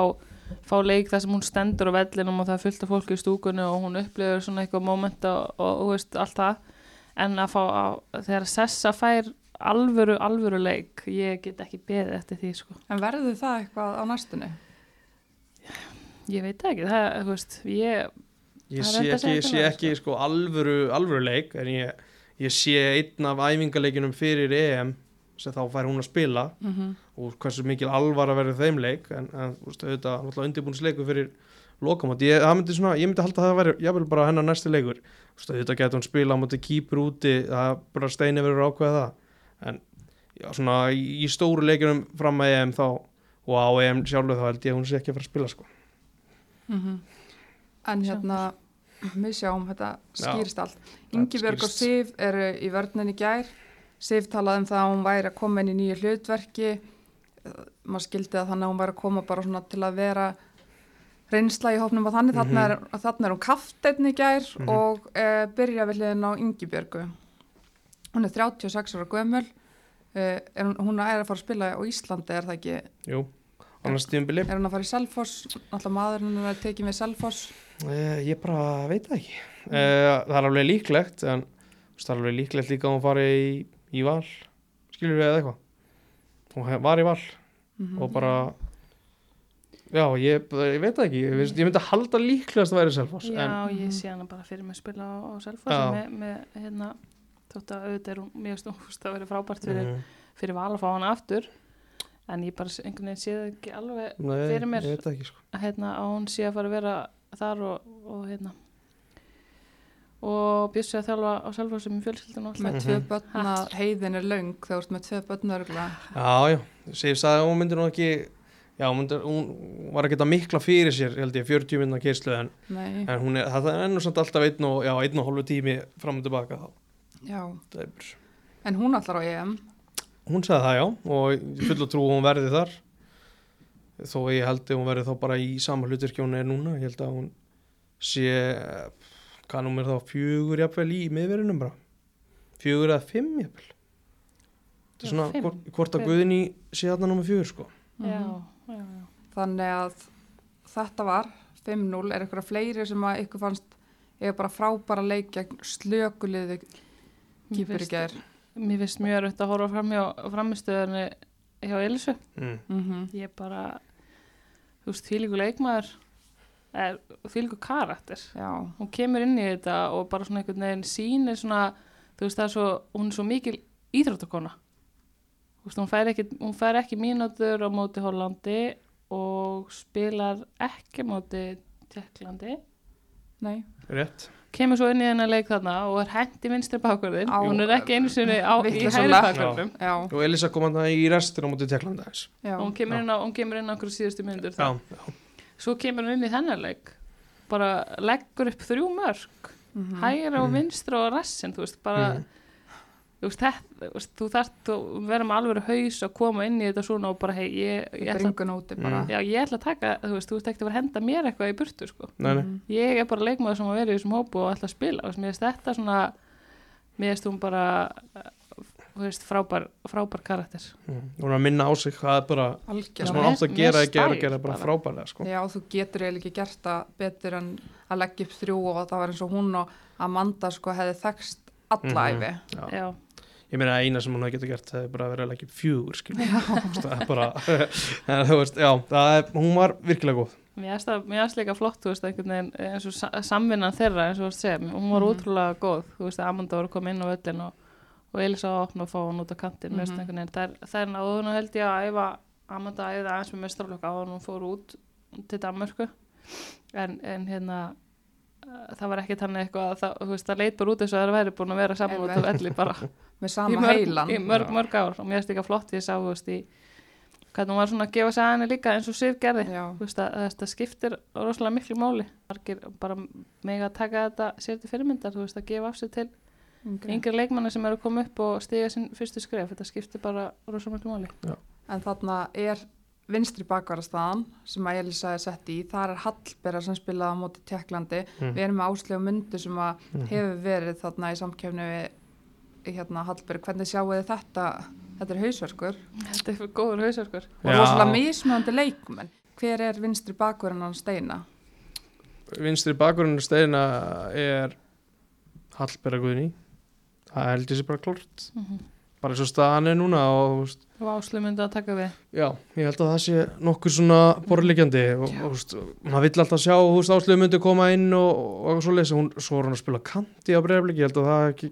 fá leik þar sem hún stendur á vellinum og það er fullt af fólki í stúkunni og hún upplifur svona eitthvað moment og, og, veist, allt það en að fá að, þegar Sessa fær alvöru, alvöru leik ég get ekki beðið eftir því sko. en verður það eitthvað á næstunni? ég veit ekki, það, þú veist ég, Ég sé ekki, ég sé ekki sko, alvöru, alvöru leik, en ég, ég sé einn af æfingaleikinum fyrir EM sem þá fær hún að spila Mm -hmm. og hversu mikil alvar að verður þeim leik en, en veist, auðvitað, náttúrulega undirbúinsleikur fyrir lokamót, ég, ég myndi halda að það væri, vil bara hennar næsti leikur veist, auðvitað getur hún spila á móti kýpur úti það er bara steini verður ákveða það en já, svona í, í stóru leikunum fram að EM þá og á EM sjálfu þá held ég að hún sé ekki að fara að spila sko. Mhm. en hérna við sjáum þetta Já, skýrist allt. Það Ingibjörg og. Sif eru í vörninni í gær. Sif talaði um það að hún væri að koma inn í nýju hlutverki. Eh, maður skildi að þannig að hún væri að koma bara svona til að vera reynsla í hópnum og þannig. Mm Mhm. er, þarna er hún kafteinn í gær Mhm. og e, byrja við hliðin á Ingibjörgu. Hún er 36 ára gömul. E, er hún, hún er að fara að spila á Íslandi er það ekki, Jú, annars tíðanbili er hún að fara í Selfoss? Náttúrulega maðurinn er tekið með Selfoss Eh, ég bara veit það ekki eh, það er alveg líklegt en það er alveg líklegt líka að hún fari í, í val skilur við eða eitthvað hún var í val Mhm. og bara já, ég, ég veit það ekki ég, ég myndi að halda líklegast að væri Selfoss já, en, ég sé hana bara fyrir mig að spila á, á Selfossi Já. með, með hérna þótt að auðvitað er mjög stúfust að vera frábært fyrir, mm, fyrir val að fá hana aftur en ég bara einhvern veginn sé það ekki alveg nei, fyrir mér. sko. að, hérna, að hún sé að fara að vera þar og, og hérna. Og bjössi að þjálfa á Selfossi með fjölskyldun og með alltaf tvö börn að heiðin er löng þegar þú ert með tvö börn örgla já, já, Sif sagði að hún myndi nú ekki já, hún, myndi, hún var ekki að mikla fyrir sér held ég, 40 minna keislu en, en hún er, það er ennú samt alltaf einn og, já, einn og hálfu tími fram og tilbaka þá. Já. Bara- En hún allar á EM. Hún sagði það já og ég full að trú hún verði þar þó ég held að hún verði þá bara í sama hlutverki hún er núna ég held að hún sé hvað númer þá fjögur jafnvel í miðverðinum bara fjögur eða fimm jafnvel þetta er svona fimm. hvort, að. Guðni sé þarna númer fjögur sko já, Mhm. já, já. Þannig að þetta var 5-0 er eitthvað fleiri sem að ykkur fannst eiga bara frábæra leik gegn slökuliði kýpur í gær mér finnst mjög erfitt að horfa fram hjá framistöðunni hjá Elisu mm. mm ég bara þú veist, þvílíku leikmaður er þvílíku karakter. Já, hún kemur inn í þetta og bara svona einhvern veginn sýnir svona þú veist það er svo, hún er svo mikil íþróttakona. Þú veist, hún fær ekki, hún fær ekki mínútur á móti Hollandi og spilar ekki móti Tjekklandi nei. Rétt. Kemur svo inn í þennan leik þarna og er hent í vinstri bakverðin Á- hún er ekki einu sinni á, í hægri Já, og Elisa kom hann í restir á móti Teklanda þess já, og hún kemur inn á, hún kemur inn á okkur síðustu myndur já, já, svo kemur hún inn í þennan leik. Bara leggur upp þrjú mörg Mhm. hægra og Mhm. vinstra og rassin þú veist bara Mhm. Þú veist, þetta, þú veist, þú þarft þú verður með alveg haus að koma inn í þetta svona og bara, hei, ég, ég ætla bringun úti bara Mm. Já, ég ætla að taka, þú veist, þú veist ekki að vera að henda mér eitthvað í burtu, sko. nei, nei. Mhm. Ég er bara leikmaður sem að vera í þessum hópu og ætla að spila, þú veist, þetta svona, mér finnst hún bara, þú veist, frábær, frábær karakter. Mm. hún er að minna á sig hvað er bara það sem hún átt að gera með að gera, bara frábærlega sko. Já, þú getur eiginlega ekki gert það betur en að leggja upp þrjú og það var eins og hún og Amanda sko hefði þekst alla Mhm. æfi. Ég meina eina sem hún hefði getið gert það er bara að vera að leggja upp fjögur það er bara <laughs> en, þú veist, já, það er, hún var virkilega góð. Mér finnst líka flott, þú veist, einhvern veginn, eins og sa- samvinnan þeirra, eins og þú veist, hún var Mhm. ótrúlega góð, þú veist, Amanda var að koma inn á völlin og, og Elisa að opna og fá hann út á kantinn, mm Mhm. veist, einhvern veginn, það er, það er náðun og held ég að æfa, Amanda æfði aðeins með mestralokk á hann og fór út til Danmörku, en, en hérna, það var ekki þannig eitthvað að það, þú veist, það leit bara út eins og það væri búin að vera saman út á velli bara <laughs> Með í sama mörg, heilan. í mörg, Já. mörg ár og mér finnst líka flott því að sá, þú veist, í hvernig hún var svona að gefa sig að henni líka eins og Sif gerði Já, þú veist að að þetta skiptir rosalega miklu máli margir bara mega að taka þetta sér til fyrirmyndar, þú veist að gefa af sig til yngri. yngri leikmanni sem eru að koma upp og stiga sinn fyrstu skref, þetta skiptir bara rosalega miklu máli. En þarna er vinstri bakvarastaðan sem að Elisa er sett í. Það er Hallberga sem spilaði á móti Tjekklandi. Mm. Við erum með áslegu myndu sem að Mhm. hefur verið þarna í samkefni við hérna Hallberg. Hvernig sjáu þið þetta? Þetta er hausverkur. Þetta er góður hausverkur. Og rosalega mismöndi leikmenn. Hver er vinstri bakvarinn á steina? vinstri bakgrunnu steina er Hallberga Guðni það held ég sér bara klort Mm -hmm. Bara eins og staðan er núna og Og áslu myndi að taka við. já, ég held að það sé nokkur svona borðlegjandi og, og veist, maður vill alltaf sjá þú veist, áslöfu myndi koma inn og, og svo leysa hún, svo er hún að spila kanti á breyflik, ég held að það ekki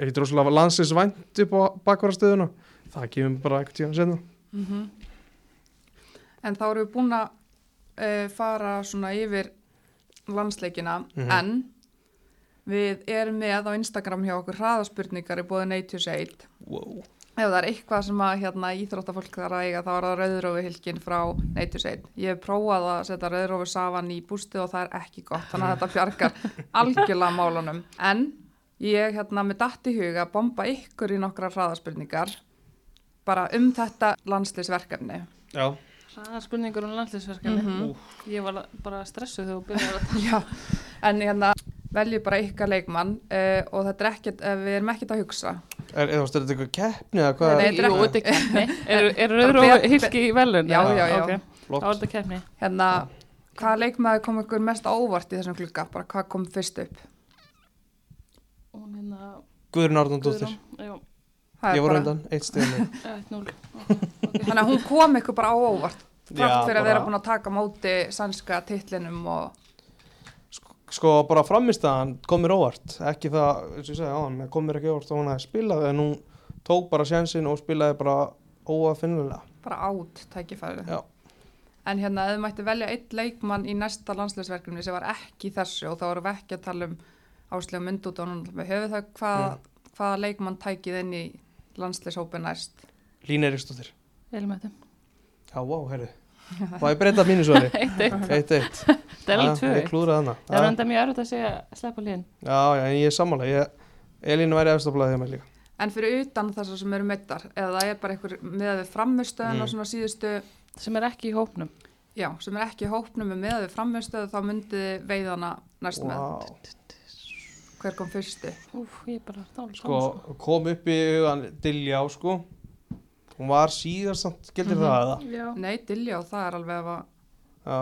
ekki droslega landsins vænt upp á bakvarastöðuna, það kemur bara ekkert tíðan senna Mm En þá erum við búin að uh, fara svona yfir landsleikina. Mhm. en við erum með á Instagram hjá okkur hraðaspurningar í bóði Nature's Aid. wow. Ef það er eitthvað sem að hérna, íþróttafólk þarf að eiga þá er það rauðrófi hilkin frá Nature's Aid. Ég hef prófað að setja rauðrófi safan í bústið og það er ekki gott þannig að þetta bjargar <laughs> algjörlega málunum. En ég hérna með datt í huga að bomba ykkur í nokkra hraðaspurningar bara um þetta landsliðsverkefni. já, Það er spurningur um landslýsverkefni. Mhm. Ég var bara stressuð þegar þú byrjaði að tala. <laughs> Já, en hérna veljum bara ykkar leikmann uh, og þetta er ekkert, uh, við erum ekkert að hugsa. er, er þetta eitthvað keppni eða hvað Nei, þetta er er keppni. Er, er rauðrófi be- hilki í velun? Já, já, já. Ok, þá flott er þetta keppni. Hérna, hvaða leikmaður kom ykkur mest á óvart í þessum klukka? Bara hvað kom fyrst upp? Hérna... Guðrun Það er ég bara- undan, eitt 1-0. <laughs> <laughs> Þannig að hún kom ykkur bara á óvart. Frátt fyrir að vera búin að taka móti sænska titlinum og... sko bara framistæðan kom mér óvart ekki það, eins og ég segi hann kom mér ekki óvart að hún hefði spilað en hún tók bara sjansinn og spilaði bara óafinnilega bara át tækifærið. Já. En hérna, ef þið mætti velja einn leikmann í næsta landsleisverkefni sem var ekki þessu og þá vorum við ekki að tala um áslega mynd út og núna hefur það hvað, hvaða leikmann tækið inn í landsleishópi næst? Lín Eiríksdóttir Elmættum. já, vá, heyrðu og ég breyta mínu svari <laughs> 1-1. 1-1 <laughs> Það er alveg Já, ég 2-1. klúraði hana Það er enda mjög erfitt að segja sleppa líðin. já, já, en ég er sammála ég, Elín væri efstaflaðið hjá mér líka En fyrir utan þessar sem eru meittar, eða það er bara einhver með við framistöðun Mm. og svona síðustu, Sem er ekki í hópnum. já, sem er ekki í hópnum með við framistöðu, þá myndið þið veiðana næst með. Vá. Hver kom fyrsti? Úf, ég er bara dál. sko, kom upp í hugan Diljá sko hún var síðast samt, gildir Mhm. það eða? Já. Nei, Diljá, það er alveg að, já,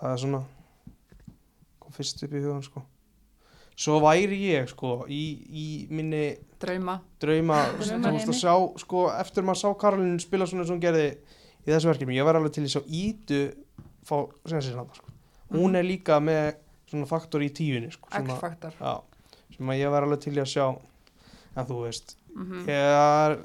það er svona kom fyrst upp í hugan sko svo væri ég sko í, í minni drauma. drauma, að sjá sko, eftir maður sá Karolín spila svona sem hún gerði í þessu verkefni, ég var alveg til að sjá Ídu fá sensin hann sko. hún er líka með svona faktor í tíunni sko, að, X-faktor. já, sem að ég var alveg til að sjá en þú veist Mm ég er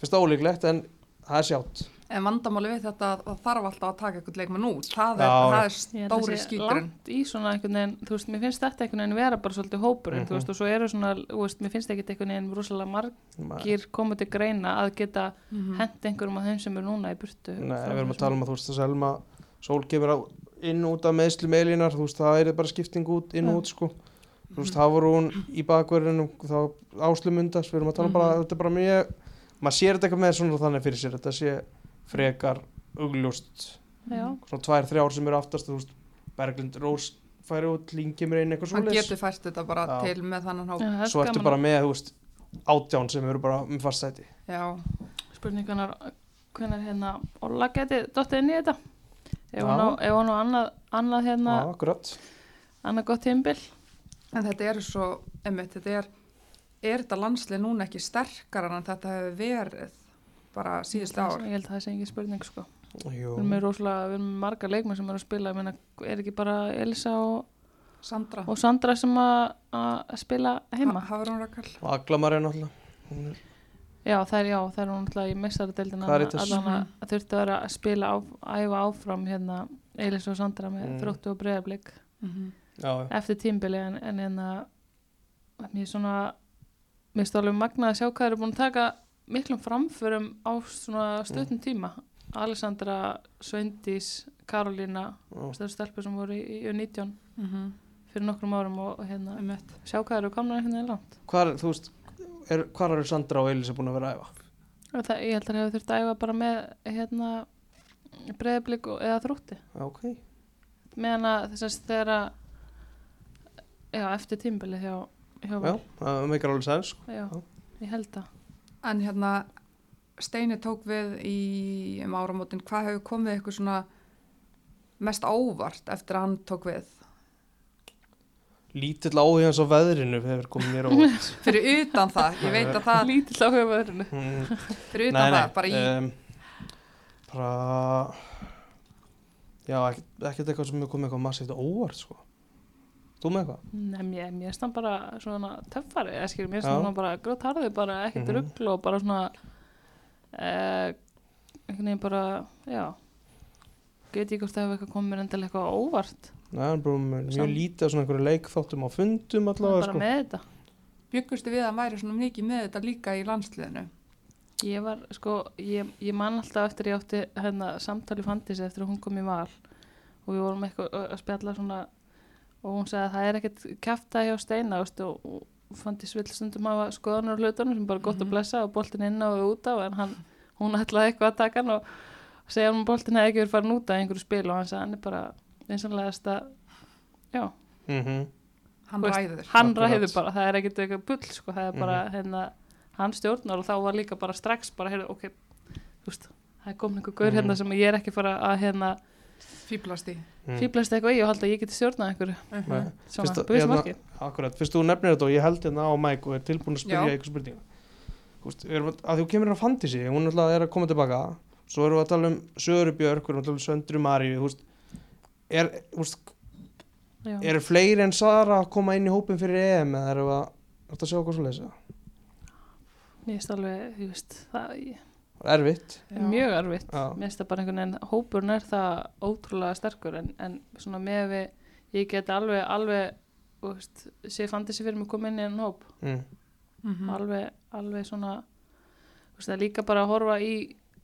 fyrst ólíklegt en það er sjátt En vandamáli við þetta að það þarf alltaf að taka eitthvað leikmann út. Það er, Já, það er stóri langt í svona einhvern veginn, þú veist, mér finnst þetta einhvern veginn vera bara svolítið hópurinn, Mhm. þú veist, og svo eru svona, þú veist, mér finnst ekkert einhvern veginn rosalega margir komið til greina að geta Mm hent einhverjum af þeim sem eru núna í burtu. Nei, við erum að tala um að þú veist að Selma Sól kemur inn út af meðslu meilinar, þú veist það er bara skipting út, inn út sko. Þú veist, maður sér þetta eitthvað með svona þannig fyrir sér, þetta sé frekar augljóst, Já, svona tvær, þrjár sem eru aftast, þú veist Berglind Rós færi út, kemur inn eitthvað hann svoleiðis. getur fært þetta bara Já. til með þannan hóp. Já, svo ertu gaman. bara með, þú veist átján sem eru bara með fast sæti. Já, spurningunar hvernig hérna Olla geti dottið inn í þetta? Ef hún á, annað, annað hérna, annað gott tímbil en þetta er svo einmitt, þetta er er þetta landslið núna ekki sterkar en þetta hefur verið bara síðustu ár? ég held að það sé engin spurning sko. Jú. við erum með rosalega, við erum með marga leikmenn sem eru að spila, ég meina, er ekki bara Elisa og, Sandra, og Sandra sem að spila heima? Ha- Hafrún Rakal og Aglamar er náttúrulega Hún er- já, það er, já, það er hún alltaf í allan að þurfti að vera að spila á, æfa áfram hérna Elisa og Sandra með Mm. þróttu og breyðablík Mhm. já, já. eftir tímbili en, en hérna mér er svona mér er alveg magnað að sjá hvað þeir eru búin að taka miklum framförum á svona stuttum tíma Alessandra, Sveindís Karolína, já. stöður stelpur sem voru í, í U19 Mhm. fyrir nokkrum árum og, hérna sjá hvað þeir eru komna hérna í langt Hvar, þú veist, er, hvar eru Sandra og Elisa búin að vera að æfa? það, ég held að það hefur þurft að æfa bara með hérna breyðablík eða þrótti Já, ok meðan að þess að þegar að já, eftir tímbili hjá Já, það meikar alveg sæns sko. já, Já. ég held að En hérna, Steini tók við í um áramótin, hvað hefur komið ykkur svona mest óvart eftir að hann tók við? Lítill áhuga hans á veðrinu hefur komið mér á óvart. <laughs> Fyrir utan það, ég veit að það, lítill á höfuðurinu Mm, fyrir utan það, bara í, um, bara Já, ekkert, eitthvað sem hefur komið eitthvað massíft á óvart sko. Þú með eitthvað? Nei, mér, mér er stann bara svona töffari, ég skil, mér Já. svona bara grótarði, bara ekkert Mhm. rugl og bara svona eh, einhvern veginn bara, já get ég hvort það hefur eitthvað komið endilega eitthvað á óvart Nei, hann er bara mjög lítið svona einhverju leikþáttum á fundum bara allavega sko. með þetta byggustu við að væri svona mikið með þetta líka í landsliðinu? ég var, sko, ég, ég man alltaf eftir ég átti hérna samtali fandis eftir að hún kom í val og við vorum eitthvað að að spjalla svona og hún sagði að það er ekkert kæfta hjá Steina veist, og, og fandis vill stundum hafa skoðanur á hlutunum sem bara gott að Mhm. blessa og boltin inn á og út á en hann, hún ætlaði eitthvað að taka hann og segja hann að boltin hefði ekki verið farin út af einhverju spil og hann sagði hann er bara einsanlegast að já, mm Hann Þú veist, ræður. hann ræður bara, það er ekkert eitthvað bull sko, það er bara Mhm. hérna, hann stjórnar og þá var líka bara strax bara, heyrðu, ok, þú veist það er komin einhver gaur Mhm. hérna sem ég er ekki fara að hérna, Fýblast í. mm. fýblast eitthvað í og halda að ég geti stjórnað einhverju, Nei. svona, að- búið sem hérna- ekki Akkurat, fyrst þú nefnir þetta og ég held hérna á mæk og er tilbúin að spyrja eitthvað spurninga veist, að, að þú kemur inn á Fantasy hún er alltaf er að koma tilbaka svo erum við að tala um Söru Björk við erum að tala um Söndru veist, er, veist, eru fleiri en Sara að koma inn í hópin fyrir EM eða erum við að, að sjá hvað svo leysa mér finnst alveg, þú veist það ég- erfitt Já. mjög erfitt, Já. mér finnst það bara einhvern veginn hópurinn er það ótrúlega sterkur en, en svona með við ég get alveg, alveg þú veist, sé fandisi fyrir mig koma inn í enn hóp mm. Mhm. alveg, alveg svona þú veist, það er líka bara að horfa í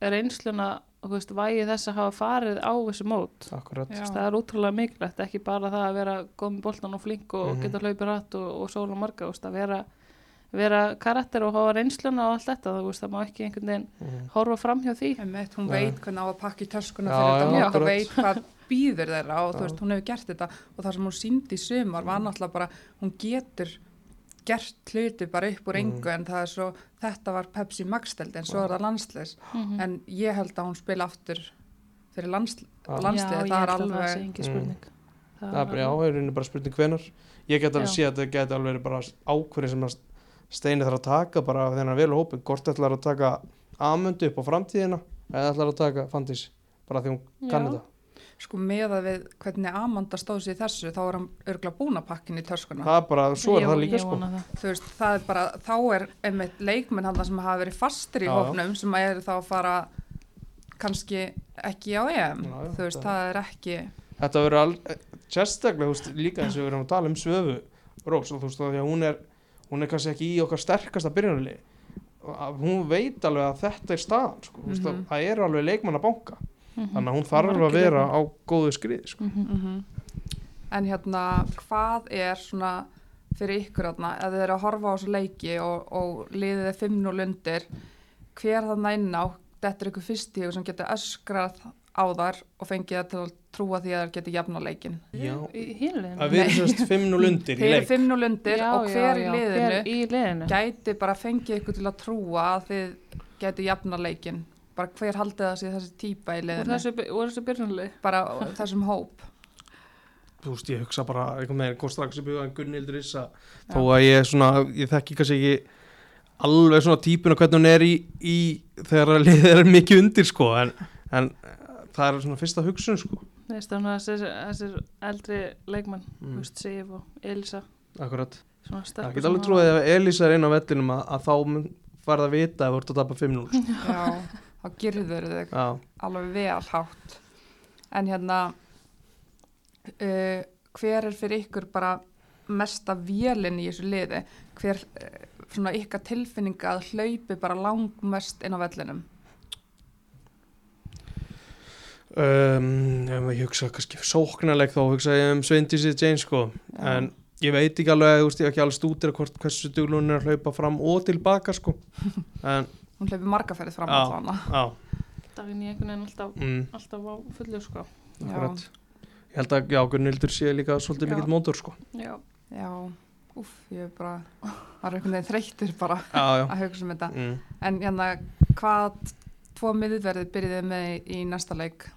reynsluna og þú veist, vægi þess að hafa farið á þessu mót það er útrúlega mikilvægt, ekki bara það að vera góð með boltan og flink og Mhm. geta hlaupið rætt og, og sóla marga, þú veist, að vera vera karakter og hafa reynsluna og allt þetta, þú veist, það má ekki einhvern veginn mm. horfa fram hjá því Einmitt, hún Nei. veit hvernig á að pakka í töskuna Já, fyrir já, þetta og akkurat. veit hvað býður þeirra og þú Já. veist, hún hefur gert þetta og það sem hún síndi í sumar var náttúrulega bara, hún getur gert hluti bara upp úr engu en það er svo, þetta var Pepsi Max-deld en svo er það landsleis mm en ég held að hún spila aftur fyrir landsl Já. landsliði, Já, það er ég held að það sé alveg engin Mm. spurning það er bara, já, það er bara spurning hvenar ég get alveg Já. sé að þetta geti alveg verið bara ákverðin sem að steini þarf að taka bara er vel á hópin, hvort ætlar að taka amundu upp á framtíðina eða ætlar að taka Fantasy, bara því hún kann Já. þetta sko með að við hvernig Amanda stóð sér í þessu þá er hann örgulega búin að pakkin í töskuna það er bara, svo er Ég- það líka sko það. þú veist, það er bara, þá er einmitt leikmenn hann sem hafa verið fastir í Já, já. hópnum sem eru þá að fara kannski ekki á EM Já, þú veist, það- það er ekki þetta verður al, sérstaklega, þú veist, líka eins og við erum að tala um svöfu Rós, og þú veist, því að hún er hún er kannski ekki í okkar sterkasta byrjunarli hún veit alveg að þetta er staðan, sko, Mhm. að það er alveg leikmann að banka, Mhm. þannig að hún þarf alveg að vera á góðu skriði, sko. Mhm. en hérna, hvað er svona fyrir ykkur þarna, ef þið eru að horfa á þessu leiki og, og liðið er 5-0 undir, hver þarna inn á, þetta er ykkur fyrst í sem getur öskrað á þar og fengið það til að trúa því að það getur jafna leikin. Já. Að við erum sérst 5-0 undir í Þeir eru leik 5-0 undir og hver í liðinu Hver í liðinu. gæti bara fengið ykkur til að trúa að þið gætu jafna leikin. Bara hver haldið það sé þessi típa í liðinu, þessu, úr þessu byrjunlið. bara þessum hóp. Þú veist, ég hugsa bara upp í hugan Gunnhildur Issa þó að ég svona, ég þekki kannski ekki alveg svona típuna hvernig hún er í, í þegar liðið er mikið undir sko en, en það er svona fyrsta hugsun sko Nei, að þessir, eldri leikmann, Mm. þú veist, Sif og Elisa, Akkurat, svona það stelpur get alveg trúið ef Elisa er inn á vellinum að, að þá mun farið að vita ef þú ert að tapa 5-0 sko. Já, þá girður þau Já, alveg vel hátt. En hérna, uh, hver er fyrir ykkur bara mesta vélinn í þessu liði? Hver uh, svona ykkar tilfinninga að hlaupi bara langmest inn á vellinum? Um, ef ég hugsa kannski sóknarleik þá hugsa ég um Sveindísi Jane sko Já. en ég veit ekki alveg, þú veist, ég hef ekki alveg stútir hvort hversu duglun er að hlaupa fram og tilbaka sko <laughs> en, Hún hlaupi margaferðið fram allan. já, Daginn í einhvern veginn alltaf, mm, alltaf á fullu, sko. ég held að, Gunnildur sé líka svolítið mikill mótor sko Já. Já, úff, ég er bara, var einhvern veginn þreyttur bara já, já, að hugsa um þetta. mm. En hérna, hvað tvo miðverðið byrjuðið með í næsta leik?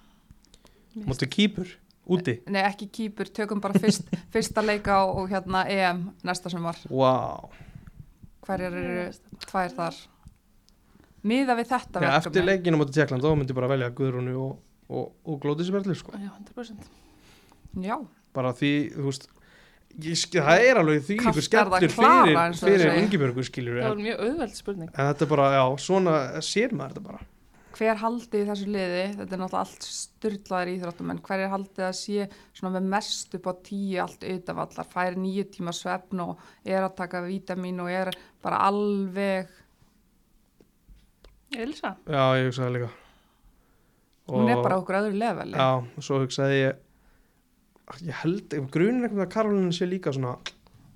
Mótið kýpur, úti Nei, ekki kýpur, tökum bara fyrst, <laughs> fyrsta leika og, og hérna EM næsta sem var. wow. Hverjar eru tvær þar? Miða við þetta já, eftir verkefni. leikinu mótið Tjekkland þá myndi bara velja Guðrúnu og, og, og Glóðisverðli sko Já, 100%. Já, bara því, þú veist ég, skil- það er alveg því ykkur er klara, fyrir, fyrir segja. Ingibjörgu skilur Það var mjög auðveld spurning. þetta er bara, já, svona sér maður þetta bara hver haldið í þessu liði, þetta er náttúrulega allt styrlaðir íþróttum, en hver er haldið að sé svona með mest upp á tíu allt utanvallar, fær nýju tíma svefn og er að taka vítamin og er bara alveg, Elisa? já, ég hugsaði líka hún er bara okkur öðru leveli. já, og svo hugsaði ég ég held, grunin eitthvað að Karolina sé líka svona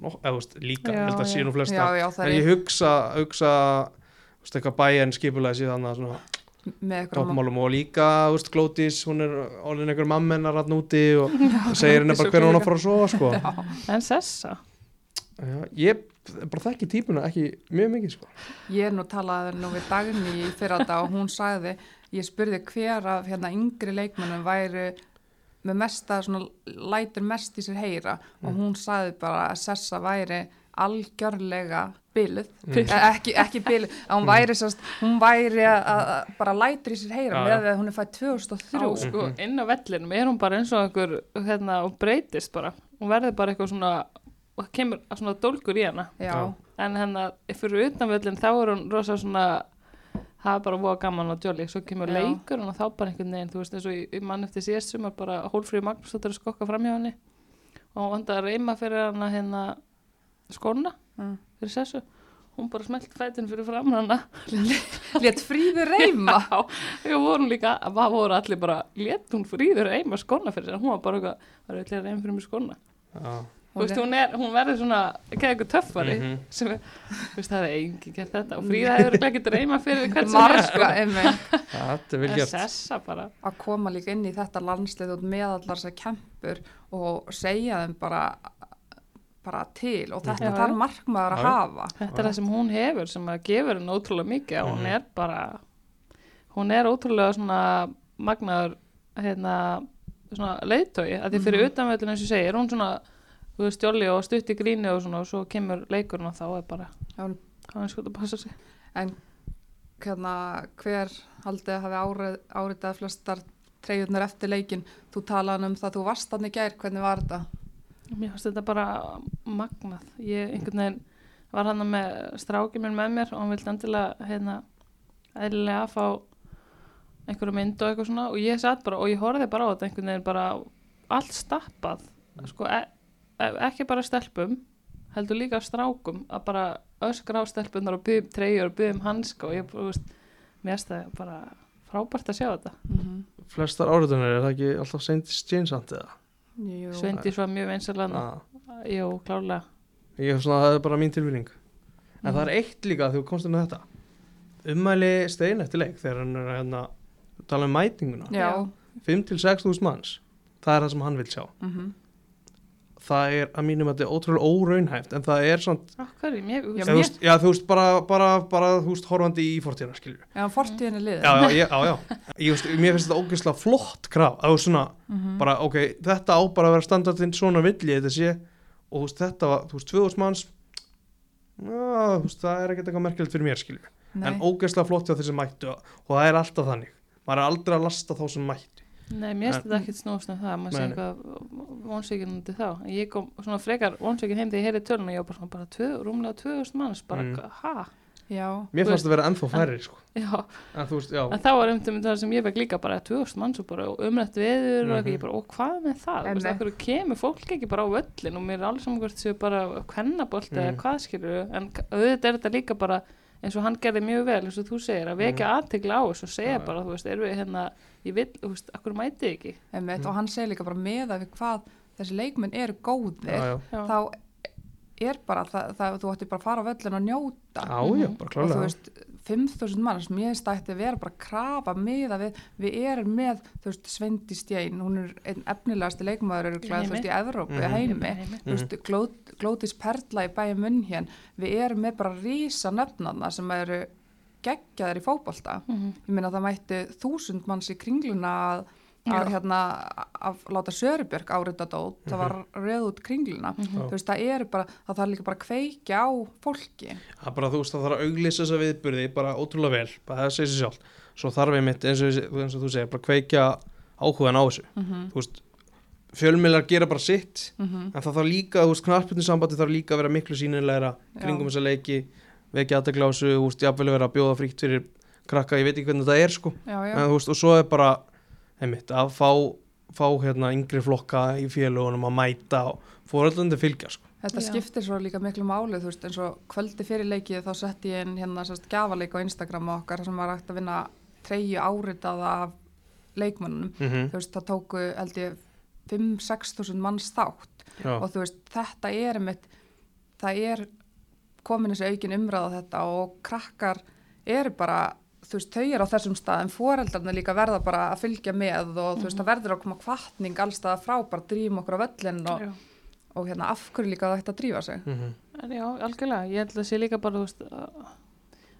nó, eða, þú veist, líka, Já, held að sé já. nú flesta já, en er ég hugsa, hugsa þú veist, eitthvað bæjan skipulega síðan að svona og líka, veist, Glótis hún er orðin einhver mammennar hann úti og <laughs> segir henni bara svo hver hún á að fara að sofa sko. En Sessa? Já, ég bara þekki típuna ekki mjög mikið sko. Ég er nú talaði nú við Dagný í fyrra þetta og hún sagði, ég spurði hver af hérna yngri leikmennum væri með mesta, svona, lætur mest í sér heyra. Og hún sagði bara að Sessa væri algjörlega byluð, Mm. eh, ekki, ekki byluð, að hún væri, sérst, hún væri að, að bara lætur í sér heyra með að hún er fætt 2003. Á, sko, inn á vellinum er hún bara eins og einhver, hérna, og breytist bara. Hún verður bara eitthvað svona, og það kemur svona dólgur í hana. Já. En hérna, fyrir utan vellin, þá er hún rosa svona, það er bara voða gaman og jolly. Svo kemur Já. leikur og þá bara einhvern veginn, þú veist, eins og í, í mann eftir síðast sumar bara hólfríði Magnúsdóttir að skokka fram hjá henni. Og hún vandi að reyma fyrir hana hérna skóna, Mm. fyrir sessu. Hún bara smelt fætin fyrir fram hana. <laughs> Létt fríður reyma. <laughs> Já, við vorum líka, það voru allir bara, létt hún fríður eima skona fyrir sér, hún var bara eitthvað, var eitthvað einn fyrir mig skona. Já. Þú veist, hún, er, hún verður svona, ekki eitthvað töffari, Mhm. sem er, þú veist, það hefði enginn gert þetta og fríða hefur ekki reyma fyrir hvern sem er, Marga, sko. einmitt. Þetta er vel Það gert sessa bara. að koma líka inn í þetta landslið og með allar þessar kempur og segja þeim bara, bara til og þetta Já, þarf markmaður að hafa Þetta er það sem hún hefur, sem að gefur henni ótrúlega mikið og hún Mhm. er bara, hún er ótrúlega svona magnaður, hérna, svona leiðtói, að því fyrir Mhm. utanvöldin eins og ég segi, er hún svona, jolly og stutt í gríni og svona og svo kemur leikurinn og þá er bara, hann er sko að passa sig. en hérna, hver haldið að hafi árið, áritað flestar treyjurnar eftir leikin þú talaði um það, þú varst þannig gær hvernig var þetta? Mér fannst þetta bara magnað. Ég einhvern veginn var hann með strákið minn með mér og hann vildi endilega hérna eðlilega fá einhverju mynd og eitthvað svona og ég satt bara og ég horfði bara á þetta einhvern veginn bara allt stappað sko e e ekki bara stelpum heldur líka strákum að bara öskra á stelpunar og byggum treyjur og byggum hanska og ég veist, mér finnst það bara frábært að sjá þetta. Mm -hmm. Flestar áriðunar er það ekki alltaf seint stjénsand eða Jú, Sveindi svo mjög vinsalega ah. Jú, klárlega. ég hef svona, það er bara mín tilfinning. En Mhm. það er eitt líka þegar þú komst inn á þetta. Ummæli stein eftir leik þegar hann er að hérna, tala um mætinguna. Já, 5-6 þúsund manns. Það er það sem hann vil sjá. Mhm. Það er að mínum að þetta er ótrúlega óraunhæft en það er svona, Já, þú veist, bara, bara, bara þú veist, horfandi í fortíðina, skilju Já, fortíðin er liðin. Já, já, já. Ég, veist, mér finnst þetta ógeðslega flott kraf, að þú veist svona Mhm. bara, ok, þetta á bara að vera standardinn svona villi þetta sé, og þú veist, þetta var, þú veist, 2000 manns já, þú veist, það er ekkert eitthvað merkilegt fyrir mér, skilju en ógeðslega flott hjá sem mættu. Og það er alltaf þannig, maður er aldrei að lasta þá sem mættu Nei, mér finnst En- þetta ekkert snúast um það, maður sé eitthvað vonsvíkinn undir þá. En Ég kom svona frekar vonsvíkinn heim þegar ég heyrði tölun og ég var bara svona bara tvö, rúmlega 2000 manns, bara, Mm. mm. ha? Já, mér fannst það vera ennþá færri, sko Já, en þú veist, já, en þá var um það sem ég fekk líka bara 2000 manns og bara umrætt veður og Mhm. eitthvað, ég bara, og hvað með það? En Þú veist, af hverju kemur fólk ekki bara á völlin og mér er alls saman hvort séu bara kvennabolt eða Mhm. hvað skilur en k- að mm. ég vil, þú veist, akkur mæti ekki? einmitt, Mhm. og hann segir líka bara með að við hvað þessi leikmenn eru góðir já, já, þá er bara það, það, þú ætti bara að fara á völlin og njóta já, já, Mhm. bara og þú klálega veist 5.000 manns, mér finnst það ætti að vera bara krafa miða við, við erum með þú veist, Svendi Stjein, hún er einn efnilegasti glæð, þú veist, í Evrópu, Mhm. í heimi Heimi. þú veist, Glót, Glótis Perla í bæja munn hér við erum með bara rísa nöfnarna sem eru geggjaðir í fótbolta. Mhm. ég meina það mætti þúsund manns í kringluna að, að hérna að láta Sörubjörg árita dót. Það var reð út kringluna. Mhm. þú veist það eru bara, það þarf líka bara að kveikja á fólki. Það er bara, þú veist, það þarf að auglýsa þessa viðburði bara ótrúlega vel, bara það segir sér sjálf svo þarf ég mitt, eins og, eins og þú segir bara kveikja áhugan á þessu. Mm -hmm. þú veist, fjölmiðlar gera bara sitt Mm en það þarf líka, þú veist, knarpinu sambandi þarf líka að vera miklu sínilegra kringum þessa leiki vekja aðteglásu, þú veist, jafnvel vera að bjóða fríkt fyrir krakka, ég veit ekki hvernig þetta er sko, já, já. en þú veist, og svo er bara einmitt, að fá fá hérna yngri flokka í félugunum að mæta og fóröldandi fylgja sko. Þetta Já. skiptir svo líka miklu máli, þú veist, eins og kvöldi fyrir leikið þá sett ég inn hérna sérst gafaleik á Instagram okkar sem var hægt að vinna treyju áritaða af leikmönnum. mm -hmm. Þú veist, það tóku, held ég, 5-6 þúsund manns þátt Já, og þú veist, þetta er einmitt, það er komin þessi aukin umræða þetta og krakkar eru bara, þú veist, þau eru á þessum stað en foreldarnir líka verða bara að fylgja með og þú veist, það verður að koma kvartning allstaða frá, bara drýjum okkur á völlin og, Já. og hérna af hverju líka það ætti að drífa sig. mm En já, algjörlega, ég held að sé líka bara, þú veist, að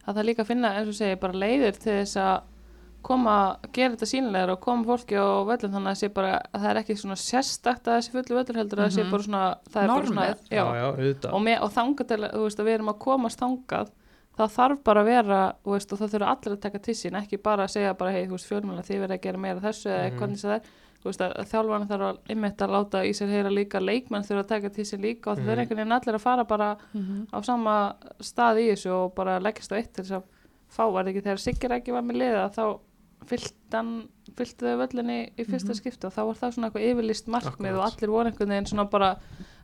að það líka finna, eins og segja, bara leiðir til þess að koma, gera þetta sínilegar og koma fólki á völlin þannig að sé bara, að það er ekki svona sérstakt að þessi fullu völlur heldur að það sé Mhm. bara svona, það er bara svona, já, já, auðvitað og, með, og þangað til, að, þú veist, að við erum að komast þangað, það þarf bara að vera, þú veist, og það þurfa allir að taka til sín, ekki bara að segja bara, hei, þú veist, fjölmjöla, þið verða að gera meira af þessu eða Mhm. hvernig það er, þú veist, að, þjálfarni þarf að einmitt að láta í sér heyra líka, leikmenn þurfa að taka til sín líka og það Mhm. er einhvern veginn allir að fara bara á sama stað í þessu og bara leggist á eitt til þess að fá, var það ekki þegar Sigur ekki var með liða, þá fylltu þau völlinni í fyrsta Mhm. skipti og þá var það svona eitthvað yfirlist markmið Akkurat. og allir voru einhvern veginn svona bara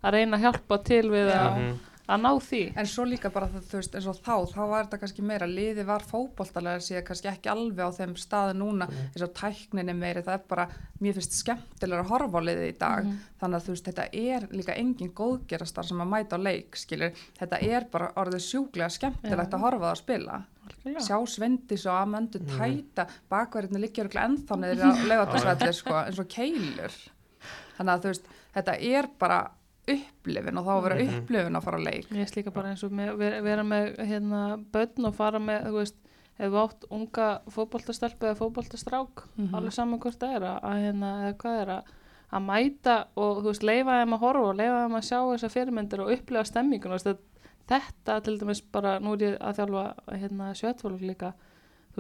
að reyna að hjálpa til við að, Mhm. Að ná því En svo líka bara það, þú veist, eins og þá, þá var þetta kannski meira, liði var fótboltalega síðan kannski ekki alveg á þeim staði núna, Mhm. eins og tækninni meiri, það er bara, mér finnst skemmtilega að horfa á liði í dag, Mhm. þannig að þú veist, þetta er líka engin góðgerastar sem að mæta á leik, skilur, þetta er bara orðið sjúklega skemmtilegt Já. að horfa á að spila, Algjörlega. sjá Svendis og Amandu Mhm. tæta, bakverðinni liggja örugglega ennþá neður að leiða <laughs> þessvellir, sko, eins og keilur, þannig að þú veist, þetta er bara upplifin og þá að vera Mhm. upplifin að fara á leik. Ég slíka bara eins og með, vera, vera með hérna, börn og fara með, þú veist, ef þú átt unga fótboltastelpu eða fótboltastrák, Mhm. alveg saman hvort það er að, að hérna, eða hvað er að, að mæta og þú veist, leifa þeim að horfa og leifa þeim að sjá þessar fyrirmyndir og upplifa stemmingun, að þetta til dæmis bara, nú er ég að þjálfa hérna sjötfólk líka,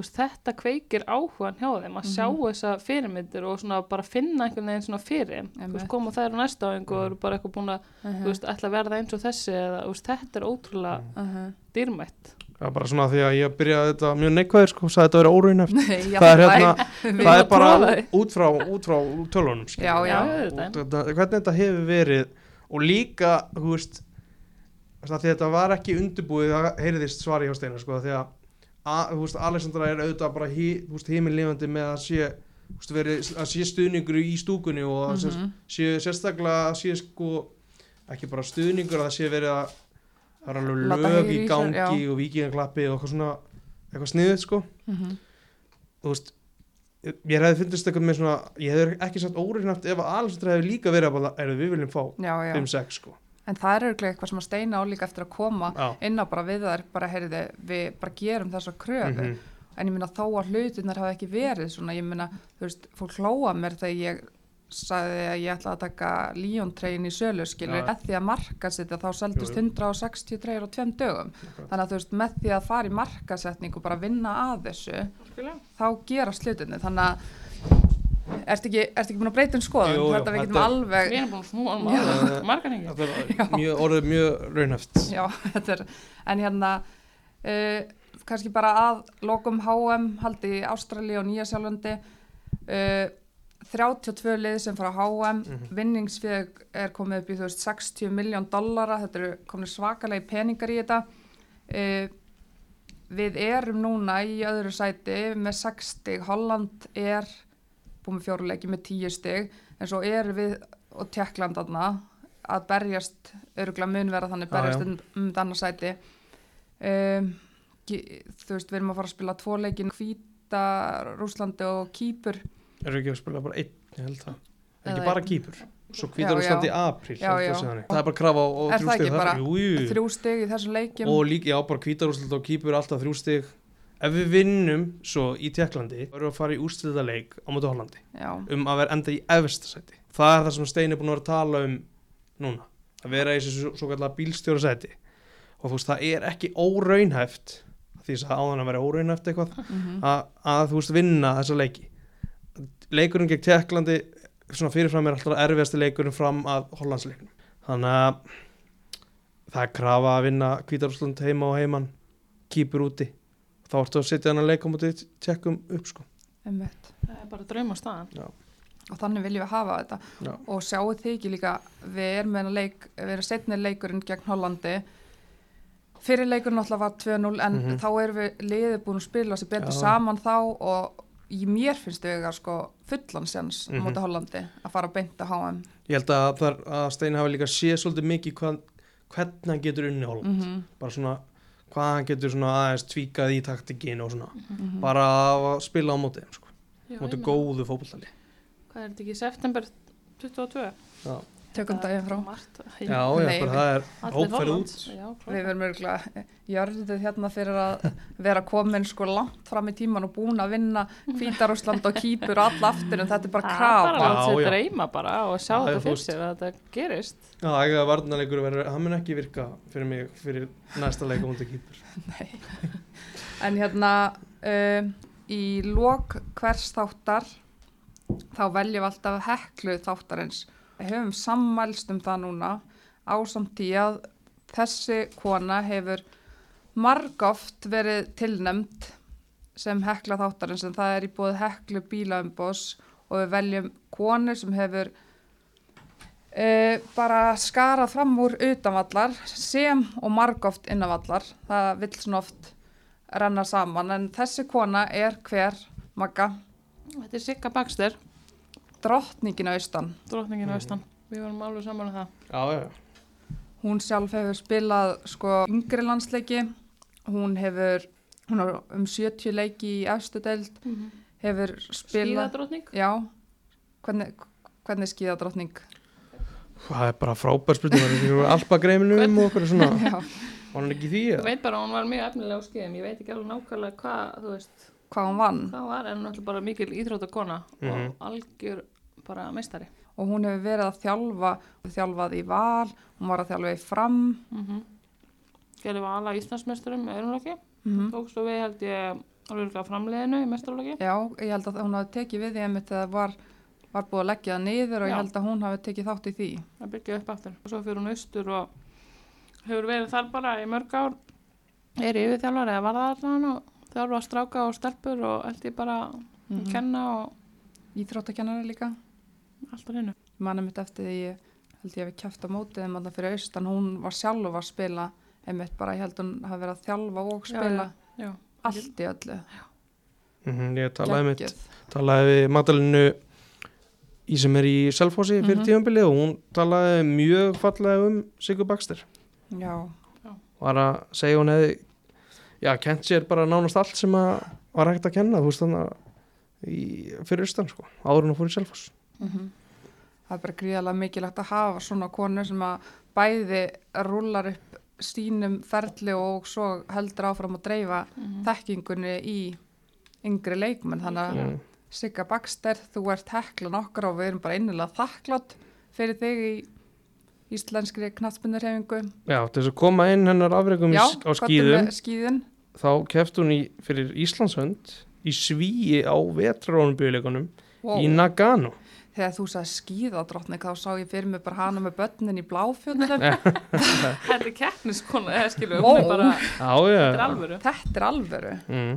veist, þetta kveikir áhugan hjá þeim að sjá Mhm. þessa fyrirmyndir og svona bara finna einhvern veginn svona fyrir þú veist, koma þær á næsta áhengu og eru bara eitthvað búin að Mhm. þú veist, ætla að verða eins og þessi eða, þú veist, þetta er ótrúlega Mhm. dýrmætt það er bara svona því að ég byrjaði þetta mjög neikvæður sko, sagði þetta að vera óraunhæft Nei, <laughs> já, það er hérna, það er bara að út frá, út frá tölunum skilur. Já, já. Já, þetta, hvernig þetta hefur verið og líka, þú veist það, því þetta var ekki undirbúið það heyriðist svari hjá Steinar sko, því að, að Alexandra er auðvitað bara heimilifandi með að sé veist, verið, að sé stuðningur í stúkunni og mm Mhm. sé sérstaklega að sé sko ekki bara stuðningur að það sé verið að það er alveg lög í sér, gangi já. og vikingaklappi og eitthvað svona eitthvað sniðið sko Mhm. þú veist ég hefði fyndist eitthvað með svona ég hefði ekki sagt óreifnaft ef að Alessandra hefði líka verið að bara, er við viljum fá já, já. 5-6 sko En það er auðvitað eitthvað sem að steina á líka eftir að koma já, inn á bara við þær, bara heyrði, við bara gerum þessa kröfu. mhm, En ég minna þó að hlutinnar hafa ekki verið svona, ég minna, þú veist, fólk hlóa mér þegar ég sagði að ég ætlaði að taka Líontrein í sölu, skilur, með því að markasetja þá seldist Jú, jú. 160 treyjar á tveim dögum. akkurat. Þannig að þú veist, með því að fara í markasetning og bara vinna að þessu, Algjörlega. þá gerast hlutinni. Þannig að, ertu ekki, ertu ekki búin að breyta um skoðun? Jú, jú, þetta við getum þetta alveg, Við erum búin að snúa um aðeins, margar hengi. það er <laughs> mjög, orðið mjög raunhæft Já, þetta er, en hérna, uh, kannski bara að lokum HM haldi í Ástrali og Nýja Sjálflandi, uh, 32 lið sem fara HM, Mhm. vinningsfjög er komið upp í þú veist 60 miljón dollara, þetta eru komið svakalegi peningar í þetta. Uh, við erum núna í öðru sæti með 6 stig, Holland er búið með fjóruleiki með 10 stig, en svo erum við og Tjekkland þarna að berjast, öruglega mun vera þannig berjast já. um, um þetta annað sæti um, þú veist, við erum að fara að spila tvo leikin Hvíta, Rúslandi og Kýpur eru ekki að spila bara einn, ég held það er ekki bara kýpur svo Já, hvítar Úsland í já. apríl Já, já. þannig. það er bara krafa á, á Er þrjú það stig ekki bara jú, jú. þrjú stig í þessum leikjum og líka, já, bara hvítar Úsland og kýpur alltaf þrjú stig ef við vinnum svo í Tjekklandi þá erum við að fara í úrstæða leik á móti Hollandi. Já, um að vera enda í efstasæti það er það sem Steini er búin að vera að tala um núna, að vera í þessu svo, svo kallar bílstjóra sæti. Og þú veist, það er ekki óraunhæft því að áðan að vera óraunhæft eitthvað mm að, að þú veist vinna þessa leiki. Leikurinn gegn Tjekklandi svona fyrirfram er alltaf erfiðasti leikurinn fram að Hollandsleiknum. Þannig að það er krafa að vinna Kvítarúsland heima og heiman kýpur úti þá ertu að setja hann að leika mútið tjekkum upp sko einmitt Það er bara drauma staðan. og þannig viljum við hafa þetta Já. og sjáu þið ekki líka við erum með hennar leik, við erum setni leikurinn gegn Hollandi fyrir leikurinn náttúrulega var 2-0 en Mhm. þá erum við liðið búin að spila sér betur Já. saman þá og í mér finnst þau að sko fullan séns mm Mhm. móti Hollandi að fara að beinta HM ég held að, að Steini hafi líka séð svolítið mikið hvað, hvernig hann getur unni Holland mm bara svona hvað hann getur svona aðeins tvíkað í taktikinn og svona -hmm. bara að spila á mótið þeim, sko. Mótið góðu fótballtali Hvað er þetta ekki, september 22? já, tökum daginn frá já, já Nei, það er Hollands. út Já, við verum örgulega jörðuð hérna fyrir að vera komin sko langt fram í tíman og búin að vinna Hvítarúsland og Kýpur og alla aftur en þetta er bara Það er bara krafa að dreyma bara og sjá Já, já, þetta fyrir sér að þetta gerist. Já, ekki að varnarleikur verður, hann mun ekki virka fyrir mig fyrir næsta leik á mútið kýpur. <laughs> En hérna um, í lok hvers þáttar þá veljum við alltaf heklu þáttarins. Við höfum sammælst um það núna ásamt í að þessi kona hefur margóft verið tilnæmt sem hekla þáttarins en það er í búið heklu bílaumbós og við veljum konu sem hefur uh, bara skarað fram úr utanvallar sem og margóft innanvallar. Það vill svona oft renna saman en þessi kona er hver Magga, Þetta er Sigga Baxter, drottningin austan. drotningin Mhm. mm. austan. Við varum alveg saman um það. Já, já, Hún sjálf hefur spilað sko yngri landsleiki, hún hefur hún har um 70 leiki í efstu deild, hefur spilað, Skíðadrottning. já, hvernig, hvernig skíða drottning? það er bara frábær er ekki alpagreiminum og okkur svona, <laughs> Já, var hann ekki í því? Ég eða? veit bara hún var mjög efnilega á skeiðum. Ég veit ekki alveg nákvæmlega hvað, þú veist, hvað hún vann hvað var en er bara mikil íþróttakona Mhm. og algjör bara meistari. og hún hefur verið að þjálfa, þjálfað í val, hún var að þjálfa í fram, Mm -hmm. Gerði var alla Íslandsmeisturum með öðrumlöki. mm Tók svo við held ég alveg á framleiðinu í mestarlöki. já, ég held að hún hafi tekið við því þegar það var, var búið að leggja það niður og Já. ég held að hún hafi tekið þátt í því. að byggja upp aftur og svo fyrir hún austur og hefur verið þar bara í mörg ár er yfirþjálfar eða varðarðan og þjálfa stráka og stelpur og held ég bara Mm að kenna og Íþróttakennari líka. allt á hennu manna mitt eftir því ég held ég að við kæft á mótið þeim alltaf fyrir austan, hún var sjálf að spila einmitt bara, ég held hún hafi verið að þjálfa og Já, spila já. allt í öllu, Mhm, ég talaði mitt, talaði við Magdalenu í sem er í Selfossi fyrir Mhm. tímabilið og hún talaði mjög fallega um Sigur Baxter. Já, var að segja hún hefði já, kent sér bara nánast allt sem að var hægt að kenna, þú veist þannig í, fyrir austan sko, áður en hún fór í Selfoss Mhm. Það er bara gríðalega mikilvægt að hafa svona konur sem að bæði rúlar upp sínum ferli og svo heldur áfram að dreifa Mhm. þekkingunni í yngri leikmenn. Þannig að mm. Sigga Baxter, þú ert hekla nokkar og við erum bara innilega þakklátt fyrir þig í íslenskri knattspinnurhefingu. já, til þess að koma inn hennar afreikum Já, á skýðum þá keft hún í, fyrir Íslandshönd í svíi á vetrarónubjöleikunum Wow. í Nagano Þegar þú sagði skíðadrottning þá sá ég fyrir mig bara hana með börnin í bláfjöldum. <laughs> Þetta er keppniskona, bara, já, þetta er. Þetta er alvöru, mm.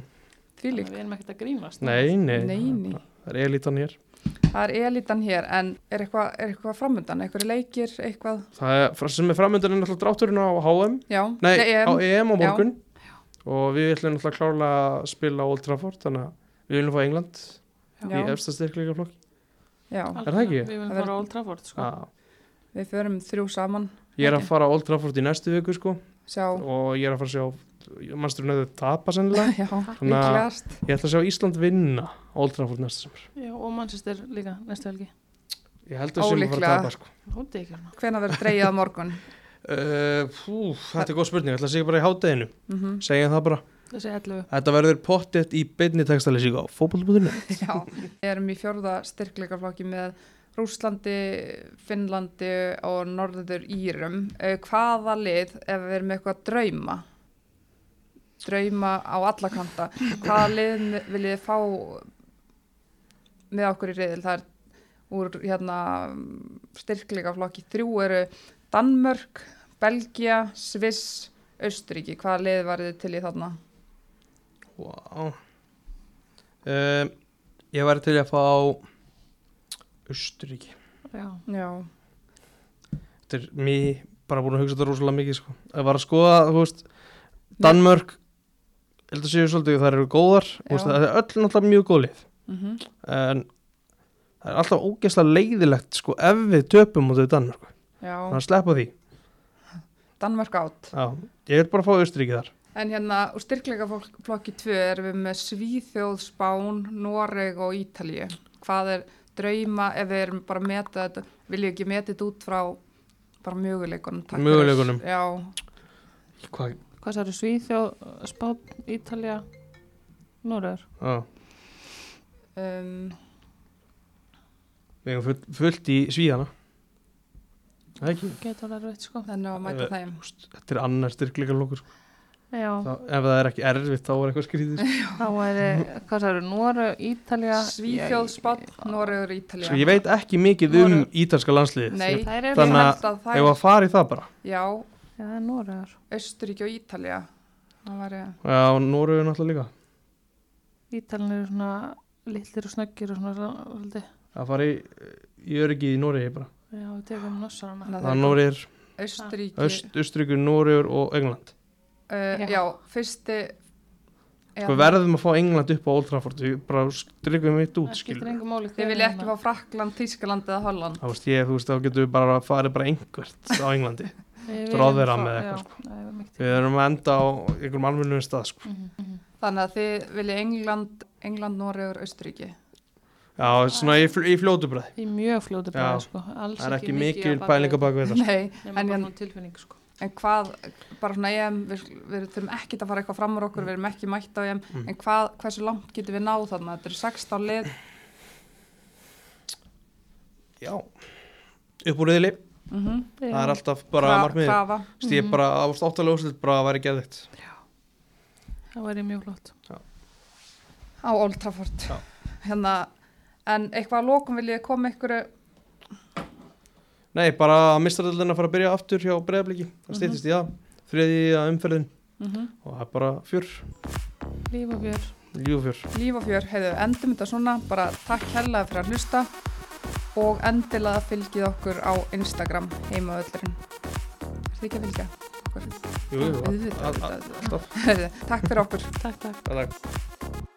Við erum ekkert að grínast. nei, nei, Nei, nei. það er elitan hér Það er elitan hér en er eitthvað eitthva framöndan, eitthvað leikir, eitthvað, það er, sem er framöndan er náttúrulega drátturinn á HM já, Nei, EM. á EM á morgun. Og við ætlum náttúrulega klárlega að spila Old Trafford þannig að við viljum fá England í Já, efsta styrkleika flokk já, Er það ekki? Við viljum fara á Old Trafford, sko. við förum þrjú saman, Ég er að fara á Old Trafford í næstu viku sko sjá, og ég er að fara að sjá mannsturinn auðvitað tapa sennilega <laughs> já, Svona- líklegast. Ég ætla að sjá Ísland vinna Old Trafford næsta semur Já, og Manchester líka næstu helgi. Ég held að sem að fara að tapa sko hérna. Hvenær verður dreigið á morgun? uh, <laughs> pú, Þetta er góð spurning, ég ætla að segja bara í hátteginu Mm segja það bara Þessi 11. Þetta verður pottet í beinni textalýsíku á fótbollbúðinu <laughs> Já, við erum í fjórða styrkleikaflokki með Rúslandi, Finnlandi og Norður Írum. Eh, Hvaða lið, ef við erum eitthvað að drauma, drauma á alla kanta, hvaða <laughs> lið viljið þið fá með okkur í reyðil? Það er úr hérna, styrkleikaflokki þrjú eru Danmörk, Belgia, Sviss, Austuríki. Hvaða lið var þið til í þarna? Wow. Uh, ég væri til að fá Östuríki Já. Já, Þetta er mér bara búin að hugsa þetta rosalega mikið sko. Að skoða, þú veist Danmörk ég held að séu svolítið þær eru góðar veist, það er öll náttúrulega mjög góð lið mhm. en það er alltaf ógeðslega leiðilegt sko, ef við töpum út af Danmörk Já, þannig að sleppa því Danmörk átt. Já, ég vil bara fá Östuríki þar En hérna úr styrkleikaflokki 2 erum við með Svíþjóð, Spán, Noreg og Ítalíu. Hvað er drauma ef við erum bara að meta þetta, viljum ekki meta þetta út frá bara möguleikunum? Möguleikunum. Hvað? Hvað særu Svíþjóð, Spán, Ítalja, Norður? Já, um, við hefum full, fullt í Svíjana Það er ekki Getur sko. þannig að mæta Ef- þeim. Þetta er annar styrkleika lókur sko. Já. Þá- Ef það er ekki erfitt þá er eitthvað skrítið sko. Þá <laughs> hvað særu, Norður, Ítalja. Svíþjóð, Spán, Noreg og Ítalíu. Sko, ég veit ekki mikið um Noreg. ítalska Nei, Þær eru ég Þannig að það Ef að fara í það bara já, Já, það er Norður. Östuríki og Ítalía. Það var ég. Já, Nóru er náttúrulega líka Ítaljan eru svona litlir og snöggir og svona svolítið. að fara í, í öryggi í Nóri bara Já, við Það það er er Östuríki. Öst, Östuríkur, Nóriur og England Uh, Já. já, fyrsti... Sko við verðum að fá England upp á Old Trafford Við bara strykum mitt út Það. Þið vilja ekki fá Frakland, Þískaland eða Holland. Þá veist ég, þú veist, þá getum við bara að fara bara einhvert á Englandi <laughs> Ráðherra með eitthvað, sko. Já, það mikið. Við erum að enda á einhverjum almennum stað sko. Mhm, mhm. Þannig að þið vilja England, England, Noregur, Austuríki. Já, svona í, fl- í fljótu bræði Í mjög fljótu Já. bræði, sko. Alls Það er ekki mikið mikil á bak við við þetta sko. Nei, en, bara en, svona tilfinning, sko. En hvað, bara svona EM, við, við þurfum ekki að fara eitthvað fram úr okkur, við erum ekki mætt á EM, Mm. en hvað, hversu langt getum við náð þarna? Þetta eru 16 lið, Já, upp úr riðli mm Það er alltaf bara markmiðið Krafa, Þú veist, ég Mhm. bara ást áttalega úrslit bara að væri geðvitt Það væri mjög flott. á Old Trafford. Já. Hérna, en eitthvað að lokum vil ég koma ykkur, Nei, bara að mistradöldin að fara að byrja aftur hjá breyðabliki Það Mhm. stýttist í það Þriði að umferðin mm og það er bara fjör, Líf og fjör. lífufjör líf og fjör, heiðu, endum þetta svona, bara takk hella fyrir að hlusta og endilega fylgið okkur á Instagram heimaöllurinn. Er þið ekki að fylgja? Jú, jú, alltaf Takk fyrir okkur. Takk, takk. Takk.